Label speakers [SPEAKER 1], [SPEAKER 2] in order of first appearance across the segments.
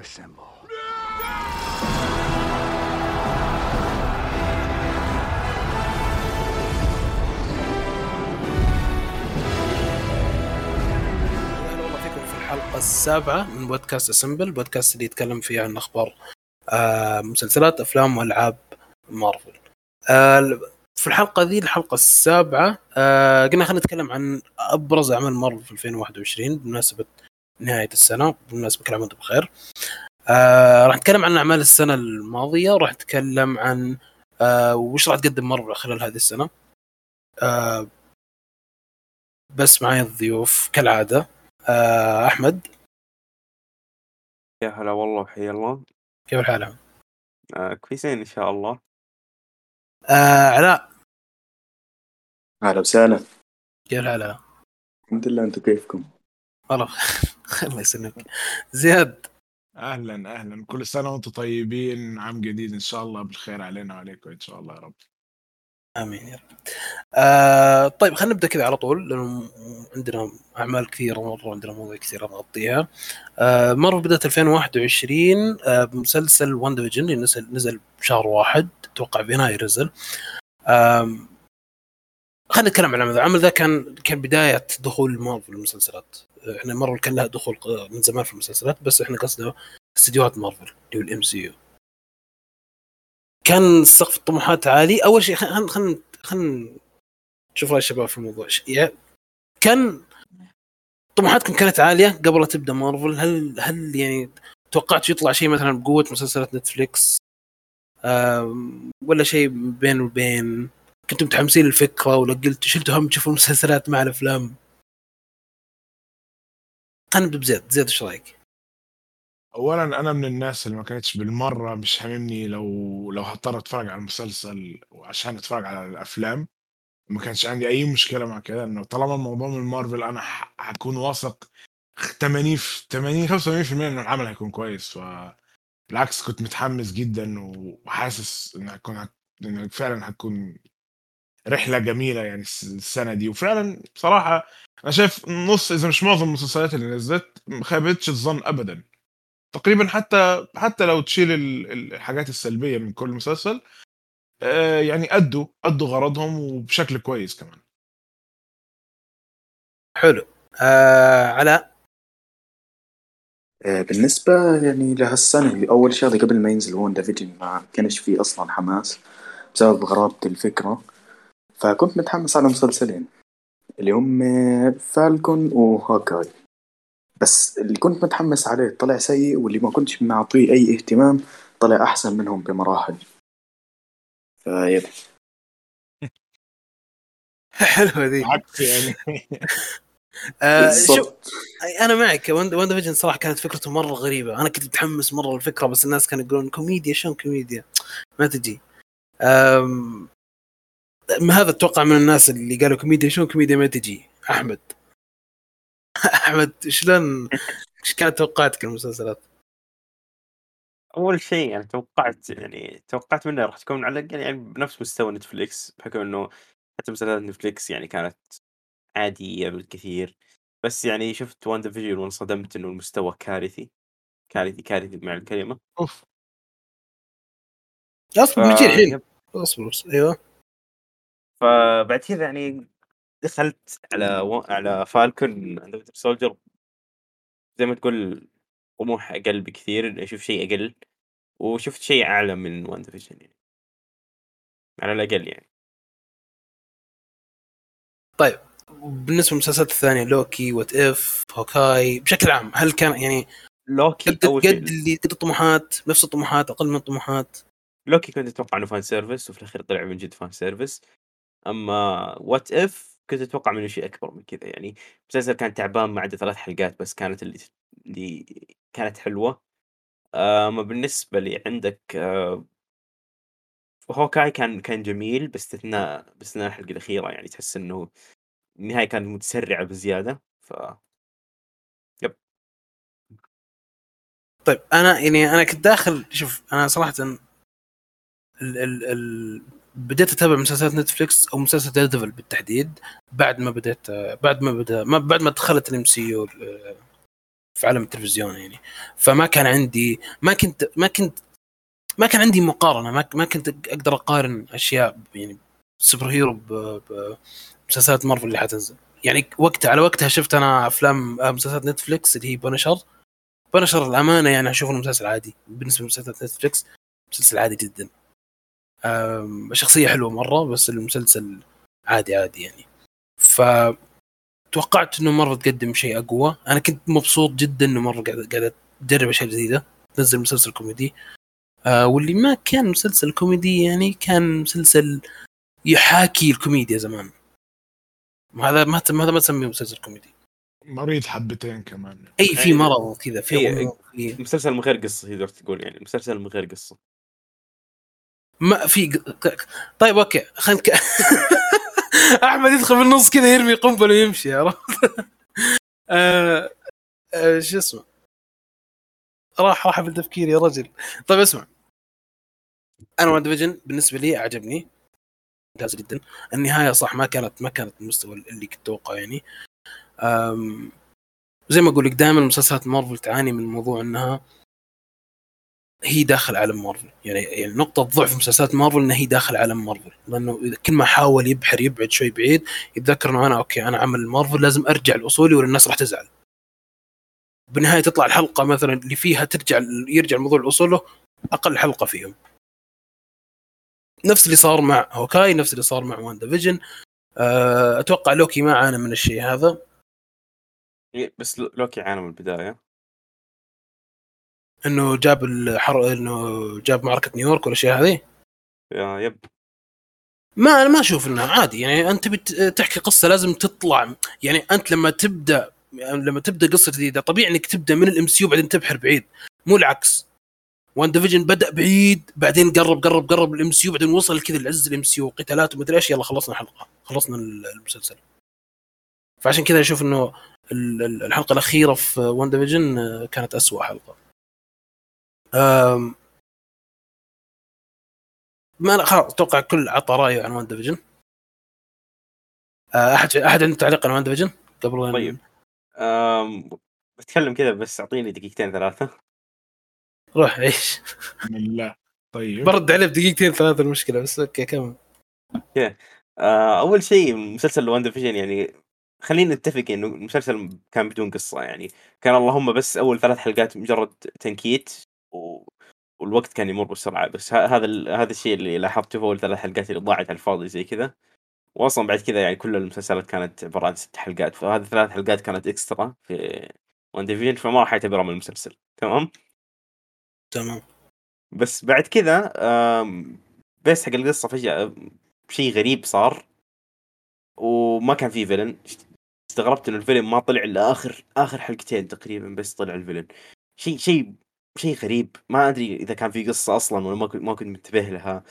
[SPEAKER 1] Assemble.
[SPEAKER 2] فيكم في الحلقة السابعة من بودكاست اسمبل بودكاست اللي يتكلم فيه عن أخبار آه، مسلسلات أفلام وألعاب مارفل آه، في الحلقة ذي الحلقة السابعة آه، قلنا خلينا نتكلم عن أبرز أعمال مارفل في 2021 بمناسبة نهاية السنة بمناسبة كل عام وأنتم بخير. آه، راح نتكلم عن أعمال السنة الماضية وراح نتكلم عن آه، وش راح تقدم مارفل خلال هذه السنة. آه، بس معي الضيوف كالعادة آه، أحمد.
[SPEAKER 3] يا هلا والله وحيا الله.
[SPEAKER 2] كيف الحال؟
[SPEAKER 3] آه كويسين إن شاء الله.
[SPEAKER 2] آه علاء.
[SPEAKER 4] أهلا وسهلا.
[SPEAKER 2] كيف الحال علاء؟
[SPEAKER 4] الحمد لله أنتم كيفكم؟
[SPEAKER 2] والله الله يسلمك. زياد.
[SPEAKER 5] أهلا أهلا. كل سنة وأنتم طيبين عام جديد إن شاء الله بالخير علينا وعليكم إن شاء الله يا رب.
[SPEAKER 2] آمين يا رب. آه طيب خلينا نبدأ كذا على طول لأنه عندنا أعمال كثيرة مره عندنا مواضيع كثيرة نغطيها. آه مره بدأت 2021 آه بمسلسل وان ديفيجن اللي نزل نزل بشهر واحد أتوقع في يناير نزل. آم، خلينا نتكلم عن العمل ذا. العمل ذا كان كان بداية دخول مارفل المسلسلات. إحنا مارفل كان لها دخول آه، من زمان في المسلسلات بس إحنا قصدنا استديوهات مارفل اللي هو ال MCU كان سقف الطموحات عالي. أول شيء خلينا خلينا خلينا نشوف رأي الشباب في الموضوع. يا- كان طموحاتكم كانت عالية قبل لا تبدأ مارفل. هل هل يعني توقعت يطلع شيء مثلا بقوة مسلسلات نتفليكس؟ ولا شيء بين وبين؟ كنتم متحمسين للفكرة ولا قلت شلتوا هم تشوفوا المسلسلات مع الأفلام؟ خلينا نبدا بزياد زياد إيش رأيك؟
[SPEAKER 5] اولا أنا من الناس اللي ما كانتش بالمرة مش هاممني لو لو هضطر أتفرج على المسلسل وعشان أتفرج على الأفلام. ما كانش عندي أي مشكلة مع كده إنه طالما الموضوع من مارفل أنا هكون واثق 80 في 80 85% إن العمل هيكون كويس. فبالعكس كنت متحمس جدا وحاسس إن هتكون هت- إن فعلا هتكون رحلة جميلة يعني الس- السنة دي. وفعلا بصراحة أنا شايف نص إذا مش معظم المسلسلات اللي نزلت ما خيبتش الظن ابدا. تقريبا حتى حتى لو تشيل ال- ال- الحاجات السلبية من كل مسلسل آه، يعني ادوا أدوا غرضهم وبشكل كويس كمان.
[SPEAKER 2] حلو. آه علاء؟
[SPEAKER 4] آه، بالنسبة يعني لهالسنة أول شغلة قبل ما ينزل وون ديفيجن ما كانش فيه أصلا حماس بسبب غرابة الفكرة. فكنت متحمس على مسلسلين اللي هم فالكون وهوكاي بس اللي كنت متحمس عليه طلع سيء واللي ما كنتش معطيه أي اهتمام طلع أحسن منهم بمراحل. فيب
[SPEAKER 2] حلوة ذي.
[SPEAKER 5] يعني.
[SPEAKER 2] آه شوف أنا معك. WandaVision صراحة كانت فكرته مرة غريبة. أنا كنت متحمس مرة للفكرة بس الناس كانوا يقولون كوميديا؟ شلون كوميديا؟ ما تجي أم... ما هذا أتوقع من الناس اللي قالوا كوميديا شلون كوميديا؟ ما تجي أحمد. احمد شلون إيش كانت توقعاتك للمسلسلات؟
[SPEAKER 3] أول شيء أنا توقعت يعني توقعت منه راح تكون على الأقل يعني بنفس مستوى نتفليكس بحكم إنه حتى مسلسلات نتفليكس يعني كانت عادية بالكثير. بس يعني شفت WandaVision وانصدمت إنه المستوى كارثي كارثي كارثي بمعنى الكلمة.
[SPEAKER 5] أوف.
[SPEAKER 2] أصبر بيجي الحين. yep. أصبر أيوه.
[SPEAKER 3] فبعد كذا يعني دخلت على و... على Falcon and Winter Soldier زي ما تقول طموح أقل بكثير إني أشوف شيء أقل وشفت شيء أعلى من WandaVision يعني. على الأقل يعني.
[SPEAKER 2] بالنسبة للمسلسلات الثانية Loki What If Hawkeye بشكل عام هل كان يعني
[SPEAKER 3] لوكي
[SPEAKER 2] قد قد اللي قد الطموحات نفس الطموحات أقل من الطموحات؟
[SPEAKER 3] لوكي كنت أتوقع إنه fan service وفي الأخير طلع من جد فان سيرفيس أما What If كنت أتوقع منه شيء أكبر من كذا يعني. المسلسل كان تعبان ما عدا ثلاث حلقات بس كانت اللي اللي كانت حلوة. اما بالنسبة لي عندك آه، Hawkeye كان كان جميل باستثناء باستثناء الحلقة الأخيرة يعني تحس إنه النهاية كانت متسرعة بزيادة. ف yep.
[SPEAKER 2] طيب أنا يعني أنا كنت داخل شوف أنا صراحة ال ال ال بديت أتابع مسلسلات نتفلكس أو مسلسل Daredevil بالتحديد بعد ما بديت بعد ما بدا ما بعد ما دخلت ال MCU في عالم التلفزيون يعني. فما كان عندي ما كنت ما كنت ما كان عندي مقارنة ما ما كنت أقدر أقارن أشياء يعني superhero بمسلسلات مارفل اللي حتنزل. يعني وقتها على وقتها شفت أنا أفلام مسلسلات نتفلكس اللي هي Punisher Punisher الأمانة يعني أشوف المسلسل عادي بالنسبة لمسلسلات نتفلكس مسلسل عادي جدا. شخصية حلوة مرة بس المسلسل عادي عادي يعني. ف توقعت إنه مارفل تقدم شيء أقوى. أنا كنت مبسوط جدا إنه مارفل قاعد قاعد تجرب أشياء جديدة. تنزل مسلسل كوميدي. آه واللي ما كان مسلسل كوميدي يعني كان مسلسل يحاكي الكوميديا زمان. هذا ما هذا ما تسميه مسلسل كوميدي.
[SPEAKER 5] مريض حبتين كمان.
[SPEAKER 2] أي في مرض وكذا في
[SPEAKER 3] أي-
[SPEAKER 2] غموض، في
[SPEAKER 3] مسلسل من غير قصة تقدر تقول يعني. مسلسل من غير قصة.
[SPEAKER 2] ما في طيب okay خلينا. أحمد يدخل في النص كذا يرمي قنبلة ويمشي عرفت؟ آه... آه... شو اسمه؟ راح راح بالتفكير يا رجل. طيب اسمع. أنا WandaVision بالنسبة لي عجبني ممتاز جدا. النهاية صح ما كانت ما كانت المستوى اللي كنت أتوقعه يعني. زي ما أقول لك دائما مسلسلات مارفل تعاني من موضوع إنها هي داخل عالم مارفل. يعني يعني نقطة ضعف مسلسلات مارفل إنها هي داخل عالم مارفل. لأنه إذا كل ما حاول يبحر يبعد شوي بعيد يتذكر إنه أنا okay أنا عمل مارفل لازم أرجع لأصولي ولا الناس راح تزعل. بالنهاية تطلع الحلقة مثلا اللي فيها ترجع يرجع الموضوع لأصوله أقل حلقة فيهم. نفس اللي صار مع Hawkeye نفس اللي صار مع WandaVision أه، أتوقع لوكي ما عانى من الشيء هذا.
[SPEAKER 3] إيه، بس لو- لوكي عانى من البداية.
[SPEAKER 2] إنه جاب الحر إنه جاب معركة نيويورك والاشياء هذه؟
[SPEAKER 3] yep.
[SPEAKER 2] ما أنا ما أشوف إنها عادي. يعني أنت بتحكي قصة لازم تطلع. يعني أنت لما تبدأ لما تبدأ قصة جديدة طبيعي إنك تبدأ من ال MC بعدين تبحر بعيد. مو العكس. WandaVision بدأ بعيد بعدين قرب قرب قرب ال MC بعدين وصل كذا لعز ال MC وقتالات ومدري إيش. يلا خلصنا الحلقة. خلصنا المسلسل. فعشان كذا أشوف إنه ال- ال- الحلقة الأخيرة في WandaVision كانت أسوأ حلقة. أم، ما أنا خلاص أتوقع كل عطى رأيه عن WandaVision آه، أحد أحد عنده تعليق عن WandaVision قبل
[SPEAKER 3] طيب. أم... بتكلم كذا بس أعطيني دقيقتين ثلاثة.
[SPEAKER 2] روح عيش
[SPEAKER 5] بسم الله. طيب.
[SPEAKER 2] برد عليه بدقيقتين ثلاثة المشكلة بس okay كمل.
[SPEAKER 3] آه، أول شيء مسلسل WandaVision يعني خلينا نتفق إنه المسلسل كان بدون قصة يعني. كان اللهم بس أول ثلاث حلقات مجرد تنكيت و... والوقت كان يمر بسرعة. بس ه- هذا ال... هذا الشيء اللي لاحظته في أول ثلاث حلقات اللي ضاعت على الفاضي زي كذا. واصلا بعد كذا يعني كل المسلسلات كانت عبارة عن ست حلقات. فهذه ثلاث حلقات كانت extra في WandaVision فما راح يعتبرها من المسلسل. تمام؟
[SPEAKER 2] تمام.
[SPEAKER 3] بس بعد كذا بس حق القصة فجأة شيء غريب صار. وما كان في فيلن استغربت إنه الفيلن ما طلع إلا آخر آخر حلقتين تقريبا بس طلع الفيلن شيء شيء شيء غريب. ما أدري إذا كان في قصة أصلا ولا ما كنت ما كنت منتبه لها.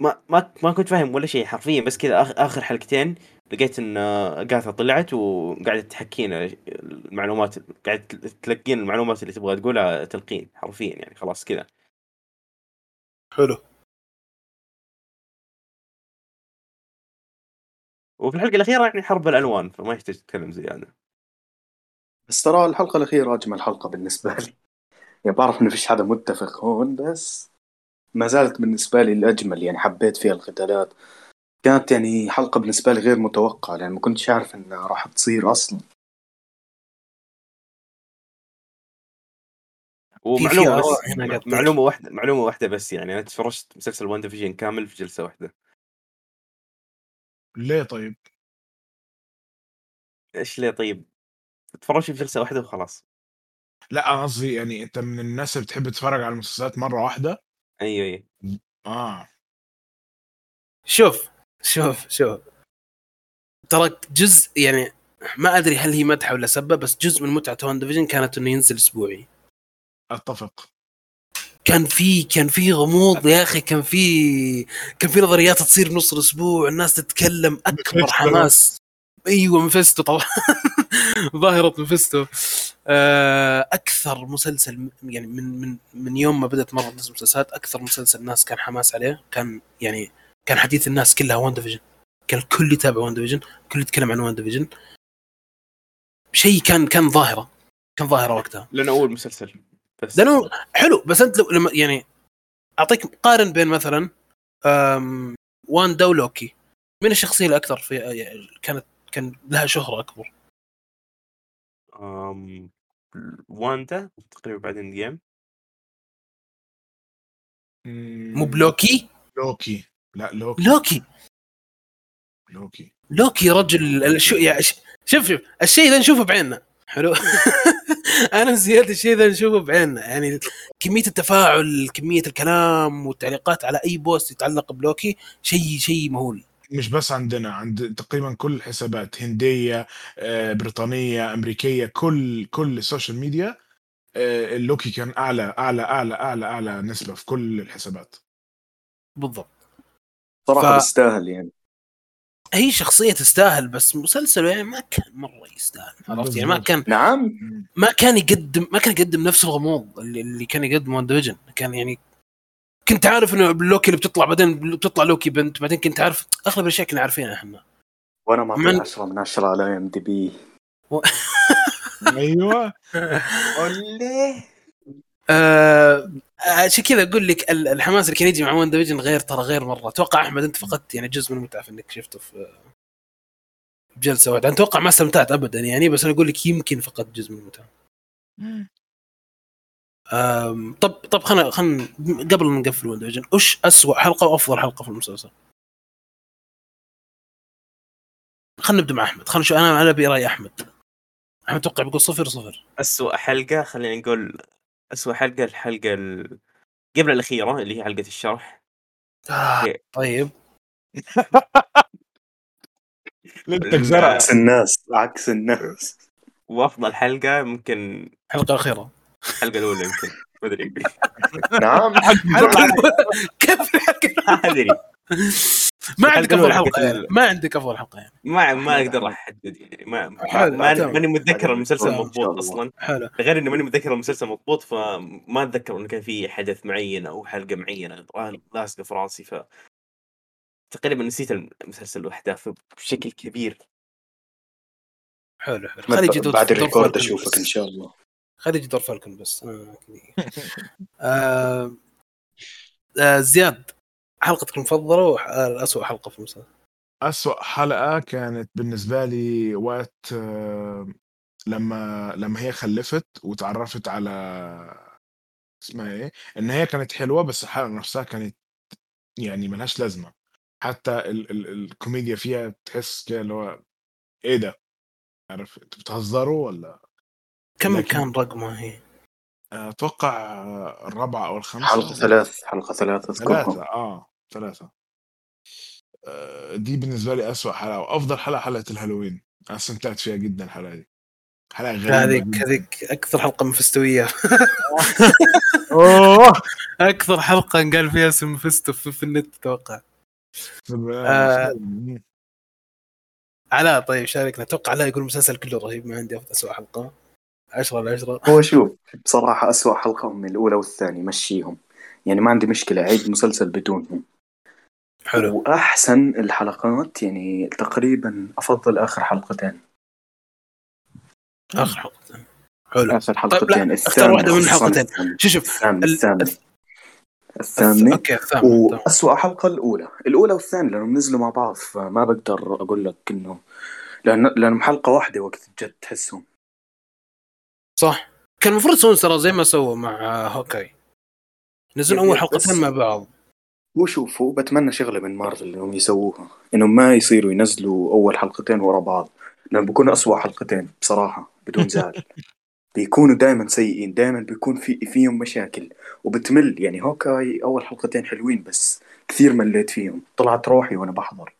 [SPEAKER 3] ما ما ما كنت فاهم ولا شيء حرفيا بس كذا آخر حلقتين لقيت إن اغاثا طلعت وقاعدة تحكينا المعلومات قاعدة تلقين المعلومات اللي تبغى تقولها تلقين حرفيا يعني خلاص كذا.
[SPEAKER 2] حلو.
[SPEAKER 3] وفي الحلقة الأخيرة يعني حرب الألوان فما يحتاج تتكلم زيادة.
[SPEAKER 4] بس ترى الحلقة الأخيرة أجمل حلقة بالنسبة لي. يعني بعرف إنه فيش حدا متفق هون بس ما زالت بالنسبة لي الأجمل يعني حبيت فيها القتالات. كانت يعني حلقة بالنسبة لي غير متوقعة لأن ما كنتش عارف إنها راح تصير أصلا.
[SPEAKER 2] ومعلومة
[SPEAKER 3] بس. معلومة واحدة معلومة واحدة بس يعني أنا تفرجت مسلسل وان ديفيجن كامل في جلسة واحدة.
[SPEAKER 5] ليه طيب؟
[SPEAKER 3] إيش ليه طيب؟ تفرجت في جلسة واحدة وخلاص.
[SPEAKER 5] لا قصدي يعني أنت من الناس اللي بتحب تتفرج على المسلسلات مرة واحدة؟
[SPEAKER 3] أيوه أيوه.
[SPEAKER 5] آه.
[SPEAKER 2] شوف شوف شوف. ترى جزء يعني ما أدري هل هي مدحه ولا سبة بس جزء من متعة وان ديفيجن كانت إنه ينزل أسبوعي.
[SPEAKER 5] أتفق.
[SPEAKER 2] كان في كان في غموض يا أخي كان في كان في نظريات تصير بنص الأسبوع الناس تتكلم
[SPEAKER 5] أكبر.
[SPEAKER 2] حماس. أيوه Mephisto طبعا. ظاهرة Mephisto أكثر مسلسل يعني من من من يوم ما بدأت مارفل تنزل مسلسلات أكثر مسلسل الناس كان حماس عليه كان يعني كان حديث الناس كلها WandaVision كان الكل يتابع WandaVision الكل يتكلم عن WandaVision شيء كان كان ظاهرة. كان ظاهرة وقتها.
[SPEAKER 3] لأنه أول مسلسل. بس
[SPEAKER 2] لأنه حلو بس أنت لو لما يعني أعطيك قارن بين مثلا أم، واندا ولوكي من الشخصية الأكثر في يعني كانت كان لها شهرة أكبر.
[SPEAKER 3] آم... واندا تقريبا بعد Endgame
[SPEAKER 2] مو بلوكي
[SPEAKER 5] لوكي. لا لوكي.
[SPEAKER 2] لوكي.
[SPEAKER 5] لوكي.
[SPEAKER 2] لوكي رجل. ال- شو يعني ش- شوف شوف الشيء ذا نشوفه بعيننا. حلو. أنا زيادة الشيء ذا نشوفه بعيننا. يعني كمية التفاعل كمية الكلام والتعليقات على أي post يتعلق بلوكي شيء شيء مهول.
[SPEAKER 5] مش بس عندنا عند تقريبا كل الحسابات هندية آه، بريطانية أمريكية كل كل ال social media آه، اللوكي كان أعلى أعلى أعلى أعلى أعلى نسبة في كل الحسابات.
[SPEAKER 2] بالضبط.
[SPEAKER 4] صراحة
[SPEAKER 2] ف-
[SPEAKER 4] بيستاهل يعني.
[SPEAKER 2] هي شخصية تستاهل بس مسلسل يعني ما كان مرة يستاهل عرفت؟ يعني ما. كان
[SPEAKER 4] نعم.
[SPEAKER 2] ما كان يقدم ما كان يقدم نفس الغموض اللي, اللي كان يقدمه WandaVision كان يعني كنت عارف إنه لوكي اللي بتطلع بعدين بتطلع لوكي بنت بعدين كنت عارف أغلب الأشياء كنا عارفينها إحنا.
[SPEAKER 4] وأنا
[SPEAKER 2] من-
[SPEAKER 4] معطيه 10 من 10 على IMDb
[SPEAKER 5] أيوه.
[SPEAKER 3] اوليه
[SPEAKER 2] آه، عشان كذا أقول لك ال- الحماس اللي كان يجي مع WandaVision غير ترى غير مرة. أتوقع أحمد أنت فقدت يعني جزء من المتعة في إنك شفته في بجلسة واحدة. أتوقع ما استمتعت ابدا يعني بس أنا أقول لك يمكن فقدت جزء من المتعة. طب طب خلينا خلينا قبل ما نقفل WandaVision وش اسوء حلقة وافضل حلقة في المسلسل؟ خلينا نبدأ مع أحمد خلينا نشوف أنا أنا أبي رأي أحمد. أحمد أتوقع بيقول صفر صفر.
[SPEAKER 3] اسوء حلقة خلينا نقول اسوء حلقة الحلقة ال... قبل الأخيرة اللي هي حلقة الشرح.
[SPEAKER 2] آه طيب.
[SPEAKER 5] لنتك زرع
[SPEAKER 4] عكس الناس عكس الناس.
[SPEAKER 3] وأفضل حلقة ممكن
[SPEAKER 2] الحلقة الاخيره
[SPEAKER 3] الحلقة الأولى يمكن. ما أدري.
[SPEAKER 4] نعم.
[SPEAKER 2] كيف الحلقة
[SPEAKER 3] ما أدري.
[SPEAKER 2] ما عندك أفضل
[SPEAKER 3] حلقة
[SPEAKER 2] يعني ما عندك أفضل حلقة يعني.
[SPEAKER 3] ما ما أقدر أحدد يعني. ما. ماني متذكر المسلسل مضبوط. أصلا.
[SPEAKER 2] حلو.
[SPEAKER 3] غير إني ماني متذكر المسلسل مضبوط فما أتذكر انه كان في حدث معين أو حلقة معينة. لاصقه في رأسي ف تقريبا نسيت المسلسل وأحداثه بشكل كبير.
[SPEAKER 2] حلو حلو. خلي يجي دور
[SPEAKER 4] بعد الريكورد
[SPEAKER 2] أشوفك.
[SPEAKER 4] إن شاء الله.
[SPEAKER 2] خلي يجي دور فالكون بس. آه، كذي. آه، آه، زياد حلقتك المفضلة والاسوء حلقة في المسلسل.
[SPEAKER 5] أسوأ حلقة كانت بالنسبة لي وقت آه، لما لما هي خلفت وتعرفت على اسمها إيه؟ إن هي كانت حلوة بس الحلقة نفسها كانت يعني ملهاش لازمة. حتى ال ال الكوميديا فيها تحس كده اللي هو إيه ده؟ عارف أنتوا بتهزروا ولا؟
[SPEAKER 2] كم
[SPEAKER 5] لكن-
[SPEAKER 2] كان رقمها هي؟
[SPEAKER 5] أتوقع آه، الرابعة أو الخامسة.
[SPEAKER 4] حلقة ثلاث حلقة ثلاث اذكرها
[SPEAKER 5] ثلاثة آه ثلاثة. آه، دي بالنسبة لي أسوأ حلقة وأفضل حلقة حلقة الهالوين. أنا استمتعت فيها جدا الحلقة دي. حلقة غريبة
[SPEAKER 2] هذيك. هذيك أكثر حلقة مفستوية.
[SPEAKER 5] أوه!
[SPEAKER 2] أكثر حلقة قال فيها اسم مفستو في, في النت أتوقع. آه. علاء طيب شاركنا. أتوقع علاء يقول المسلسل كله رهيب ما عندي اسوء حلقة. 10 على 10
[SPEAKER 4] هو شوف بصراحة أسوأ حلقة من الأولى والثانية مشيهم. يعني ما عندي مشكلة عيد مسلسل بدونهم.
[SPEAKER 2] حلو.
[SPEAKER 4] وأحسن الحلقات يعني تقريبا أفضل آخر حلقتين.
[SPEAKER 2] آخر حلقه حلو.
[SPEAKER 4] آخر حلقتين
[SPEAKER 2] طيب، أختار واحدة من الحلقتين. شوف شوف
[SPEAKER 4] الثامنة
[SPEAKER 2] ال-
[SPEAKER 4] الثامنة.
[SPEAKER 2] الث-
[SPEAKER 4] الثامنة
[SPEAKER 2] أوكي.
[SPEAKER 4] وأسوأ حلقة الأولى. الأولى والثانية لأنهم نزلوا مع بعض فما بقدر أقول لك إنه لأن لأنهم حلقة واحدة وقت الجد تحسهم.
[SPEAKER 2] صح؟ كان المفروض يسوون ترى زي ما سووا مع هوكاي. نزلوا
[SPEAKER 4] أول
[SPEAKER 2] حلقتين مع بعض.
[SPEAKER 4] وشوفوا بتمنى شغلة من مارفل إنهم يسووها. إنهم ما يصيروا ينزلوا أول حلقتين ورا بعض. لأن بيكونوا أسوأ حلقتين بصراحة بدون زعل. بيكونوا دائما سيئين دائما بيكون في فيهم مشاكل. وبتمل يعني هوكاي أول حلقتين حلوين بس كثير مليت فيهم. طلعت روحي وأنا بحضر.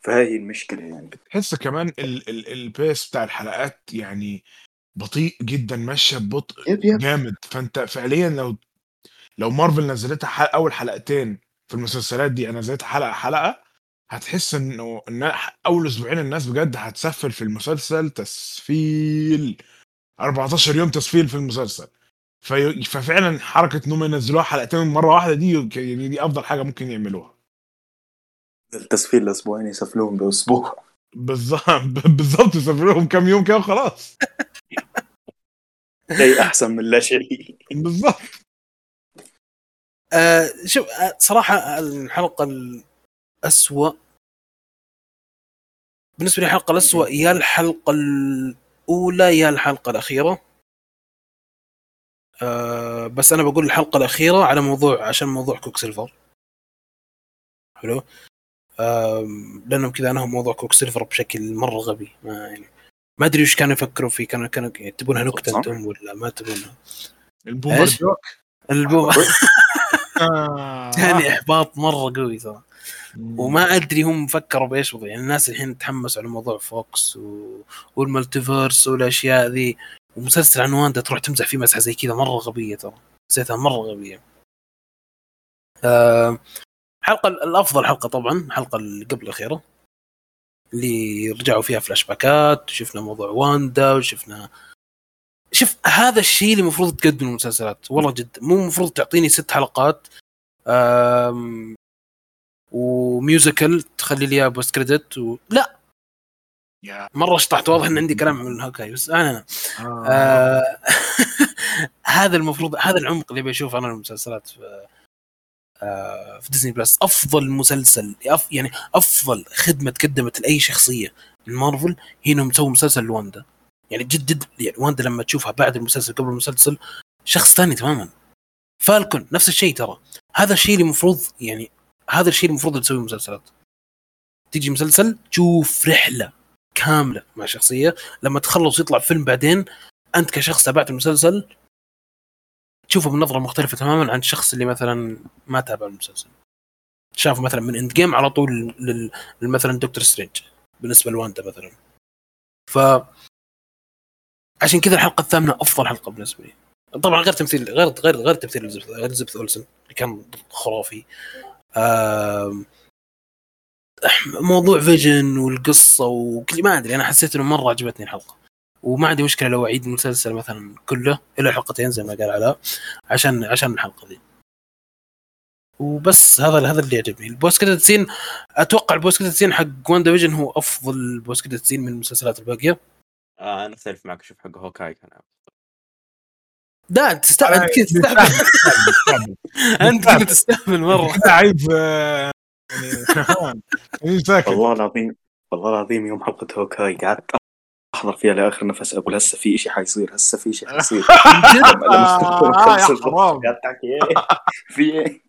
[SPEAKER 4] فهاي المشكلة يعني.
[SPEAKER 5] تحس كمان ال ال ال pace بتاع الحلقات يعني بطيء جدا ماشية ببطء
[SPEAKER 4] يب يب
[SPEAKER 5] جامد. فأنت فعليا لو لو مارفل نزلتها حلقة أول حلقتين في المسلسلات دي أنا نزلتها حلقة حلقة هتحس إنه إن أول أسبوعين الناس بجد هتسفل في المسلسل تسفيل. 14 يوم تسفيل في المسلسل. في ففعلا حركة إنهم ينزلوها حلقتين مرة واحدة دي يعني دي أفضل حاجة ممكن يعملوها.
[SPEAKER 4] التسفيل الأسبوعين يسفلون بأسبوع.
[SPEAKER 5] بالظبط بالظبط يسافروا لهم كم يوم كده وخلاص.
[SPEAKER 4] شيء أحسن من لا شيء.
[SPEAKER 5] بالظبط
[SPEAKER 2] آه شوف آه صراحة الحلقة الأسوأ بالنسبة لي الحلقة الأسوأ يا الحلقة الأولى يا الحلقة الأخيرة. آه بس أنا بقول الحلقة الأخيرة على موضوع عشان موضوع Quicksilver. حلو؟ آه لأنهم كذا انهم موضوع Quicksilver بشكل مرة غبي ما يعني. ما أدري وش كانوا يفكروا فيه كانوا كانوا يعني تبونها نكته. أنتم ولا ما تبونها
[SPEAKER 5] ال
[SPEAKER 2] boner؟
[SPEAKER 5] joke
[SPEAKER 2] ال bo
[SPEAKER 5] آه.
[SPEAKER 2] ثاني إحباط مرة قوي ترى. وما أدري هم فكروا بإيش بالضبط يعني الناس الحين تحمسوا على موضوع Fox و... وال multiverse والأشياء ذي. ومسلسل عن واندا تروح تمزح فيه مسحة زي كذا مرة غبية ترى. حسيتها مرة غبية. آه، الحلقة الأفضل حلقة طبعا الحلقة اللي قبل الأخيرة. اللي رجعوا فيها flashbackات وشفنا موضوع واندا وشفنا شوف هذا الشيء اللي المفروض تقدمه المسلسلات والله جد مو المفروض تعطيني ست حلقات آم، و musical تخلي لي post-credit و... لا مرة شطحت واضح إن عندي كلام من هوكاي بس أنا أنا.
[SPEAKER 5] آه.
[SPEAKER 2] آه هذا المفروض هذا العمق اللي بشوفه أنا المسلسلات في في Disney Plus أفضل مسلسل يعني أفضل خدمة قدمت لأي شخصية من مارفل هي إنهم سووا مسلسل لواندا. يعني جد جد يعني واندا لما تشوفها بعد المسلسل قبل المسلسل شخص ثاني تماما. فالكون نفس الشيء ترى. هذا الشيء اللي المفروض يعني هذا الشيء المفروض تسويه مسلسلات. تيجي مسلسل تشوف رحلة كاملة مع شخصية. لما تخلص يطلع فيلم بعدين أنت كشخص تابعت المسلسل تشوفه بنظره مختلفة تماما عن الشخص اللي مثلا ما تابع المسلسل. شافه مثلا من Endgame على طول لل- لمثلا دكتور سترينج بالنسبة لواندا مثلا. ف عشان كذا الحلقة الثامنة أفضل حلقة بالنسبة لي. طبعا غير تمثيل غير غير غير تمثيل اليزابيث اولسن اللي كان خرافي. موضوع فيجن والقصة وكل ما أدري أنا حسيت إنه مرة عجبتني الحلقة. وما عندي مشكلة لو أعيد المسلسل مثلا كله إلا حلقتين زي ما قال علاء عشان عشان الحلقة دي. وبس هذا هذا اللي يعجبني. ال post-credit scene أتوقع ال post-credit scene حق WandaVision هو أفضل post-credit scene من المسلسلات الباقية.
[SPEAKER 3] آه أنا أختلف معك أشوف حق هوكاي كان
[SPEAKER 2] لا أنت كذا تستهبل أنت كذا تستهبل مرة.
[SPEAKER 5] أنت عايز آه، يعني
[SPEAKER 4] والله العظيم والله العظيم يوم حلقة هوكاي قعدت أحضر فيها لآخر نفس أقول هسه في شيء حيصير هسه في شيء حيصير.
[SPEAKER 5] آه،
[SPEAKER 4] إيه؟ في
[SPEAKER 5] إيه؟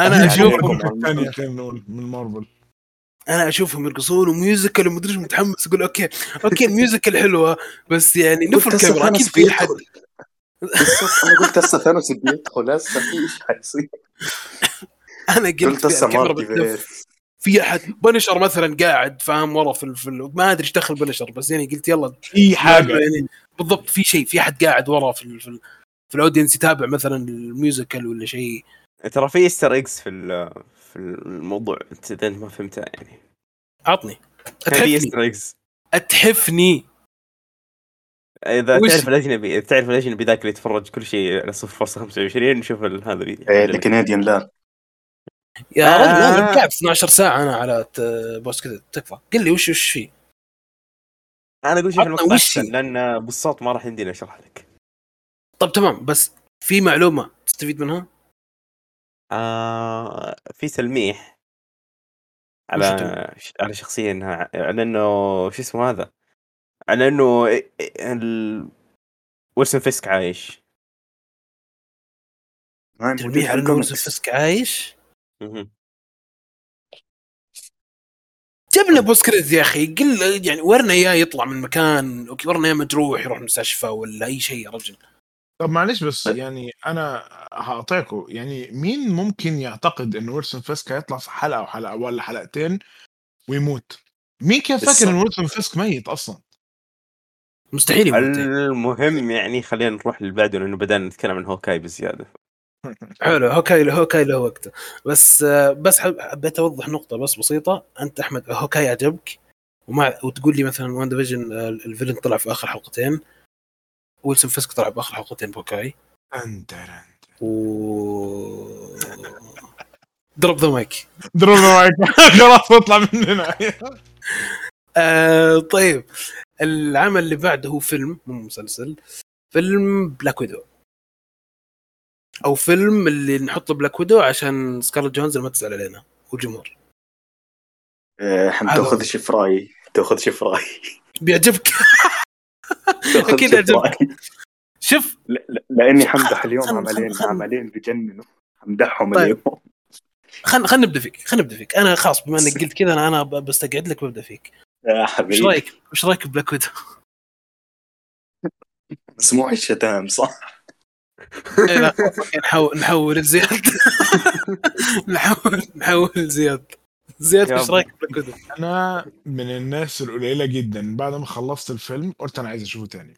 [SPEAKER 4] المسلسل.
[SPEAKER 5] خلينا نقول من مارفل
[SPEAKER 2] أنا أشوفهم يرقصون و musical ومدري إيش متحمس أقول okay okay ال musical حلوة بس يعني نف
[SPEAKER 4] قلت هسه
[SPEAKER 2] الكاميرا
[SPEAKER 4] أكيد
[SPEAKER 2] في حد.
[SPEAKER 4] أنا قلت هسه ثانوس بيدخل هسه في شيء حيصير.
[SPEAKER 2] أنا قلت
[SPEAKER 4] هسه
[SPEAKER 2] الكاميرا
[SPEAKER 4] مالتي
[SPEAKER 2] بتلف
[SPEAKER 4] فيرس
[SPEAKER 2] في أحد بنشر مثلا قاعد فاهم؟ ورا في ال- في ال- ما أدري إيش دخل بنشر بس يعني قلت يلا
[SPEAKER 5] في حاجة.
[SPEAKER 2] يعني بالضبط في شيء في أحد قاعد ورا في ال- في, ال- في ال audience يتابع مثلا ال musical ولا شيء.
[SPEAKER 3] ترى في Easter eggs في ال- في الموضوع أنت إذا ما فهمتها يعني.
[SPEAKER 2] عطني. أتحفني.
[SPEAKER 3] Easter eggs
[SPEAKER 2] أتحفني.
[SPEAKER 3] إذا
[SPEAKER 2] وش؟
[SPEAKER 3] تعرف الاجنبي تعرف الأجنبي ذاك اللي يتفرج كل شيء على 0.25 شوف ال- هذا
[SPEAKER 4] الكنديان لا
[SPEAKER 2] يا
[SPEAKER 3] آه.
[SPEAKER 2] رجل أنا قاعد 12 ساعة أنا على post كذا تكفى. قل لي وش وش فيه؟
[SPEAKER 3] أنا أقول شوف
[SPEAKER 2] عطنا
[SPEAKER 3] المقطع؟ لأن بالصوت ما راح يمديني أشرح لك.
[SPEAKER 2] طب تمام بس في معلومة تستفيد منها؟
[SPEAKER 3] آه في تلميح على على شخصية إنها على إنه شو اسمه هذا؟ على إنه ال... ويلسون فيسك عايش.
[SPEAKER 2] تلميح
[SPEAKER 4] في
[SPEAKER 2] على
[SPEAKER 4] إنه.
[SPEAKER 2] ويلسون فيسك عايش؟
[SPEAKER 3] مهم.
[SPEAKER 2] جيب لنا post credit يا أخي قل يعني ورنا إياه يطلع من مكان okay ورنا إياه مجروح يروح مستشفى ولا أي شيء يا رجل.
[SPEAKER 5] طب معلش بس يعني أنا هقاطعكم يعني مين ممكن يعتقد إن ويلسون فيسك هيطلع في حلقة أو حلقة ولا حلقتين ويموت؟ مين كان فاكر
[SPEAKER 4] إن.
[SPEAKER 5] ويلسون فيسك ميت أصلا؟
[SPEAKER 2] مستحيل يموت
[SPEAKER 3] المهم يعني خلينا نروح اللي بعده لأنه بدأنا نتكلم عن هوكاي بزيادة.
[SPEAKER 2] حلو هوكاي هوكاي له وقته. بس آه، بس حب- حبيت أوضح نقطة بس بسيطة. أنت أحمد هوكاي عجبك ومع وتقول لي مثلا واندا فيجن ال villain طلع في آخر حلقتين. ويلسون فيسك طلع في آخر حلقتين بهوكاي
[SPEAKER 5] انت
[SPEAKER 2] و drop the mic
[SPEAKER 5] drop the mic خلاص اطلع مننا
[SPEAKER 2] آه طيب. العمل اللي بعده هو فيلم مو مسلسل فيلم بلاك ويدو أو فيلم اللي نحط بلاك ويدو عشان سكارلت جوهانسون ما تزعل علينا والجمهور
[SPEAKER 4] آه، حم
[SPEAKER 2] حلو.
[SPEAKER 4] تأخذ شي في رأيي تأخذ شي في رأيي
[SPEAKER 2] بيعجبك
[SPEAKER 4] تأخذ
[SPEAKER 2] أكيد
[SPEAKER 4] شي في
[SPEAKER 2] يعجبك.
[SPEAKER 4] رأيي.
[SPEAKER 2] شوف
[SPEAKER 4] لا- لا- لأني حمدح اليوم
[SPEAKER 2] خل- خل-
[SPEAKER 4] عملين
[SPEAKER 2] خل-
[SPEAKER 4] عملين بجننوا حمدحهم
[SPEAKER 2] طيب.
[SPEAKER 4] اليوم
[SPEAKER 2] خلينا خلينا نبدأ فيك خلينا نبدأ فيك أنا خلاص بما إنك قلت كذا أنا أنا بستقعد لك وأبدأ فيك
[SPEAKER 4] يا
[SPEAKER 2] إيش
[SPEAKER 4] حبيبي
[SPEAKER 2] رأيك إيش رأيك بلاك ويدو؟
[SPEAKER 4] مسموع الشتام صح؟
[SPEAKER 2] إيه لا نحول نحول زياد. نحول نحول زياد. زياد
[SPEAKER 3] يا
[SPEAKER 2] إيش رأيك؟
[SPEAKER 5] أنا من الناس القليلة جدا. بعد ما خلصت الفيلم قلت أنا عايز أشوفه تاني.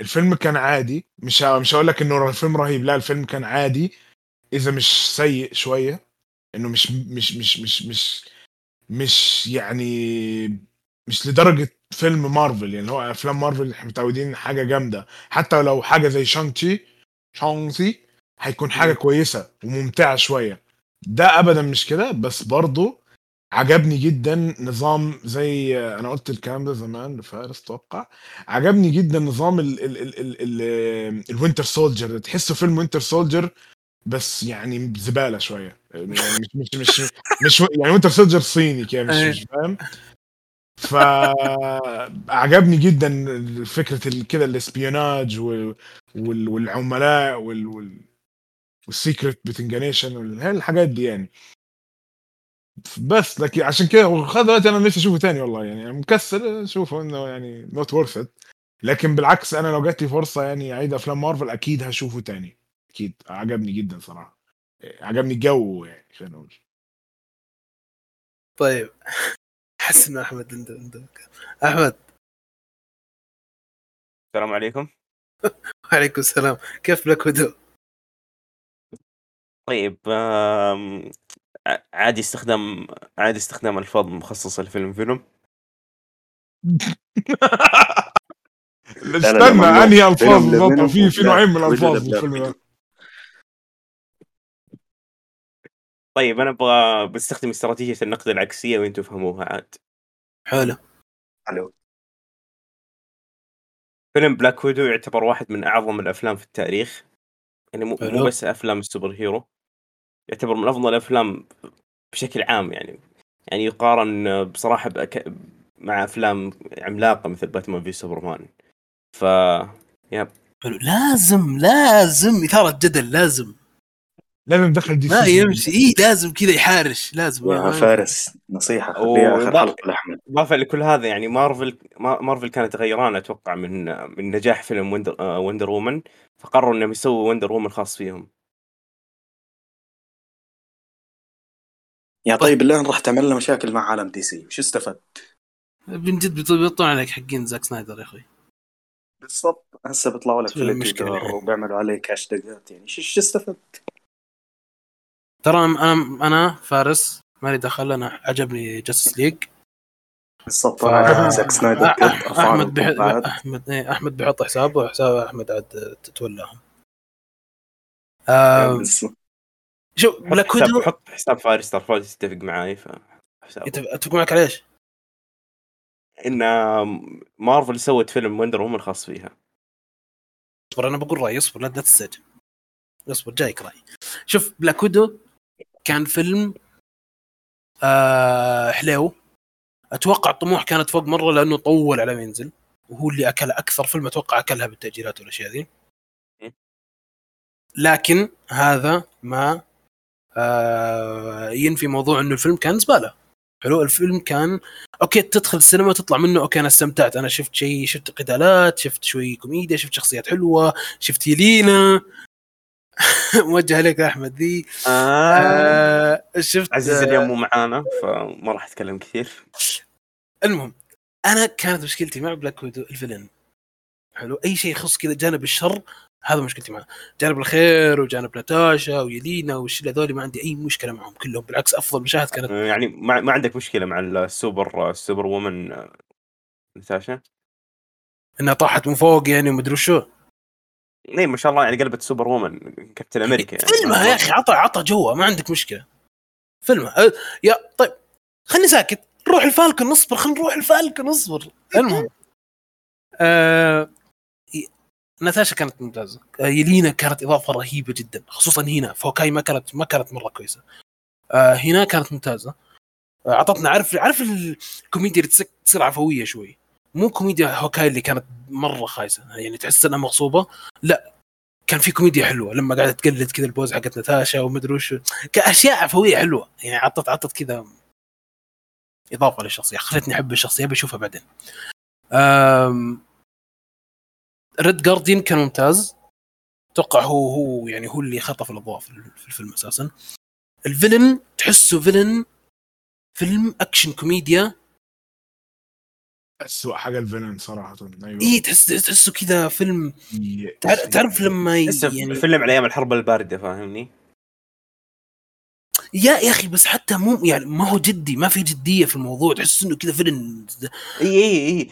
[SPEAKER 5] الفيلم كان عادي. مش ه- مش هقول لك إنه الفيلم رهيب. لا الفيلم كان عادي. إذا مش سيء شوية إنه مش مش مش مش مش مش يعني مش لدرجة فيلم مارفل يعني هو أفلام مارفل إحنا متعودين حاجة جامدة. حتى لو حاجة زي شانتي شانتي هيكون حاجة كويسة وممتعة شوية. ده ابدا مش كده بس برضه عجبني جدا نظام زي أنا قلت الكلام ده زمان لفارس أتوقع عجبني جدا نظام ال ال ال ال ال الوينتر سولجر تحسه فيلم وينتر سولجر بس يعني زبالة شوية. يعني مش مش مش مش يعني وينتر سولجر صيني كده مش مش فاهم؟ فعجبني جدا فكرة كده ال espionage وال- وال- والعملاء وال وال وال secret organization الحاجات دي يعني. بس لكن عشان كده وخذ وقت أنا نفسي أشوفه تاني والله يعني مكسل أشوفه إنه يعني not worth لكن بالعكس أنا لو جات لي فرصة يعني أعيد أفلام مارفل أكيد هشوفه تاني. أكيد. عجبني جدا صراحة. عجبني الجو يعني خلينا نقول.
[SPEAKER 2] طيب. أحس إنه أحمد عنده عنده أحمد.
[SPEAKER 3] السلام عليكم.
[SPEAKER 2] وعليكم السلام. كيف بلاك ويدو؟
[SPEAKER 3] طيب عادي استخدام عادي استخدام الفاظ مخصصه لفيلم فيلم.
[SPEAKER 5] استنى. أنهي الفاظ بالضبط؟ في في نوعين من الألفاظ
[SPEAKER 4] لبلاك
[SPEAKER 5] بالفيلم
[SPEAKER 4] ويدو.
[SPEAKER 5] ده
[SPEAKER 3] طيب أنا أبغى بستخدم استراتيجية النقد العكسية وأنتم تفهموها عاد.
[SPEAKER 2] حلو.
[SPEAKER 4] حلو.
[SPEAKER 3] فيلم بلاك ويدو يعتبر واحد من أعظم الأفلام في التاريخ. يعني مو,
[SPEAKER 2] حلو.
[SPEAKER 3] مو بس أفلام ال superhero. يعتبر من أفضل الأفلام بشكل عام يعني. يعني يقارن بصراحة بأك... مع أفلام عملاقة مثل باتمان vs سوبرمان ف
[SPEAKER 2] حلو. لازم لازم إثارة جدل لازم.
[SPEAKER 5] لازم ندخل دي سي ما
[SPEAKER 2] يمشي. اي لازم كذا يحارش لازم.
[SPEAKER 4] يا فارس نصيحة خليها آخر
[SPEAKER 3] وضع-
[SPEAKER 4] حلقة لأحمد.
[SPEAKER 3] اضافه لكل هذا يعني مارفل ما- مارفل كانت غيران أتوقع من من نجاح فيلم وندر, آه، وندر وومن. فقرروا إنهم يسووا وندر وومن خاص فيهم.
[SPEAKER 4] يا طيب الآن راح تعمل لنا مشاكل مع عالم دي سي. وش استفدت؟
[SPEAKER 2] من جد بيط- بيطلعون عليك حقين زاك سنايدر يا أخوي.
[SPEAKER 4] بالضبط. هسه بيطلعوا لك في التويتر؟ وبيعملوا عليك هاشتاجات. يعني شو استفدت؟
[SPEAKER 2] ترى أنا أنا أنا فارس مالي دخل أنا عجبني جاستس ليج
[SPEAKER 4] بالضبط أنا زاك سنايدر
[SPEAKER 2] احمد. أحمد إيه أحمد بيحط حسابه وحساب أحمد عاد تتولاهم آه. شوف
[SPEAKER 3] حط
[SPEAKER 2] بلاك ويدو حساب
[SPEAKER 3] حط حساب فارس ترى فارس يتفق معاي ف
[SPEAKER 2] أتفق معك على إيش؟
[SPEAKER 3] إن مارفل سوت فيلم وندر وومن خاص فيها
[SPEAKER 2] اصبر أنا بقول رأيي اصبر لا تستعجل اصبر جايك رايي شوف بلاك ويدو كان فيلم آه حليو أتوقع الطموح كانت فوق مرة لأنه طول على ما ينزل. وهو اللي أكل أكثر فيلم أتوقع أكلها بالتأجيلات والأشياء ذي.
[SPEAKER 3] م.
[SPEAKER 2] لكن هذا ما آه ينفي موضوع إنه الفيلم كان زبالة. حلو الفيلم كان okay تدخل السينما تطلع منه okay أنا استمتعت. أنا شفت شيء شفت قتالات شفت شوي كوميديا شفت شخصيات حلوة شفت يلينا. موجه لك يا أحمد. ذي
[SPEAKER 3] آه.
[SPEAKER 2] آه شفت
[SPEAKER 3] عزيز
[SPEAKER 2] آه،
[SPEAKER 3] اليوم مو معانا فما راح أتكلم كثير.
[SPEAKER 2] المهم أنا كانت مشكلتي مع بلاك ويدو ال villain. حلو؟ أي شيء يخص كذا جانب الشر هذا مشكلتي معه جانب الخير وجانب ناتاشا ويلينا والشله هذول ما عندي أي مشكلة معهم كلهم بالعكس أفضل مشاهد كانت.
[SPEAKER 3] آه، يعني ما, ما عندك مشكلة مع ال super ال superwoman آه، نتاشا
[SPEAKER 2] إنها طاحت من فوق يعني ومدري شو.
[SPEAKER 3] اي ما شاء الله يعني قلبت superwoman كابتن أمريكا يعني
[SPEAKER 2] فيلمها يا أخي عطى عطى جوه ما عندك مشكلة. فيلمها أه، يا طيب خلني ساكت. نروح الفالكون نصبر خلينا نروح الفالكون نصبر. المهم آه ناتاشا كانت ممتازة. آه يلينا كانت إضافة رهيبة جدا خصوصا هنا. هوكاي ما كانت ما كانت مرة كويسة. آه هنا كانت ممتازة. اعطتنا عارف عارف الكوميديا اللي تصير عفوية شوي؟ مو كوميديا هوكاي اللي كانت مرة خايسة. يعني تحس إنها مغصوبة؟ لا. كان في كوميديا حلوة. لما قاعدة تقلد كذا البوز حقت ناتاشا ومدري وش. كأشياء عفوية حلوة. يعني عطت عطت كذا إضافة للشخصية. خلتني أحب الشخصية بشوفها بعدين. ريد جارديان كان ممتاز. أتوقع هو هو يعني هو اللي خطف الأضواء في في الفيلم أساسا. ال villain تحسه villain فيلم أكشن كوميديا.
[SPEAKER 5] اسوء حاجة ال villain صراحة. أيوه.
[SPEAKER 2] اي تحس تحسه كذا فيلم تعرف, تعرف لما يعني
[SPEAKER 3] فيلم على أيام الحرب الباردة فاهمني؟
[SPEAKER 2] يا يا أخي بس حتى مو يعني ما هو جدي ما في جدية في الموضوع. تحس إنه كذا فيلم
[SPEAKER 3] اي اي
[SPEAKER 2] إي.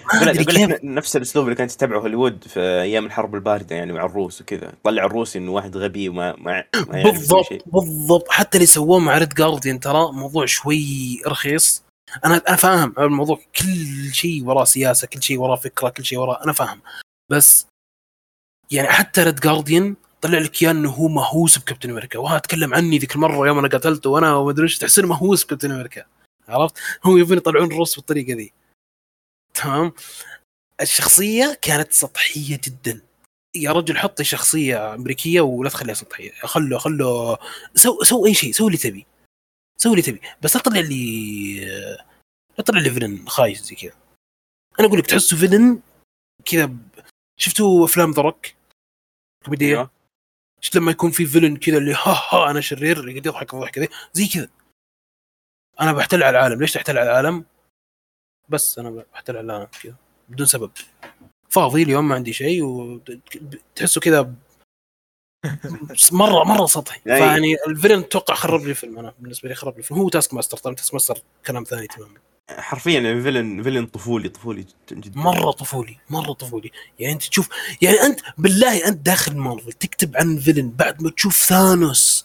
[SPEAKER 3] نفس الأسلوب اللي كانت تتبعه هوليوود في أيام الحرب الباردة يعني مع الروس وكذا. طلع الروسي إنه واحد غبي وما ما, يسوي
[SPEAKER 2] بالضبط بالضبط. حتى اللي سووه مع ريد جارديان ترى موضوع شوي رخيص. أنا أنا فاهم الموضوع. كل شيء وراه سياسة كل شيء وراه فكرة كل شيء وراه أنا فاهم. بس يعني حتى ريد جارديان طلع لك إياه إنه هو مهووس بكابتن أمريكا. وها تكلم عني ذيك المرة يوم أنا قتلته وأنا وما أدري إيش تحس إنه مهووس بكابتن أمريكا. عرفت؟ هم يبون يطلعون الروس بالطريقة ذي. تمام؟ الشخصية كانت سطحية جدا. يا رجل حط شخصية أمريكية ولا تخليها سطحية. خلوا خلوا سو سو أي شيء سوي اللي تبي. سوي اللي تبي. بس لا تطلع لي لا تطلع لي villain خايس زي كذا. أنا أقول لك تحسه villain كذا ب- شفتوا أفلام ذا روك؟ كوميدية؟
[SPEAKER 3] أيوة.
[SPEAKER 2] شفت لما يكون في villain كذا اللي ها ها أنا شرير يقعد يضحك الضحكة ذي زي كذا. أنا بحتل على العالم. ليش تحتل على العالم؟ بس أنا بحتل على العالم كذا بدون سبب. فاضي اليوم ما عندي شيء وتحسه كذا مره مرة سطحي.
[SPEAKER 3] يعني-
[SPEAKER 2] فيعني ال villain أتوقع خرب لي الفيلم أنا. بالنسبة لي خرب لي الفيلم. هو تاسك ماستر. طبعا تاسك ماستر كلام ثاني تماما.
[SPEAKER 3] حرفيا يعني villain villain طفولي طفولي جدا. جدا
[SPEAKER 2] مرة طفولي. مرة طفولي. يعني أنت تشوف يعني أنت بالله أنت داخل مارفل. تكتب عن villain بعد ما تشوف ثانوس.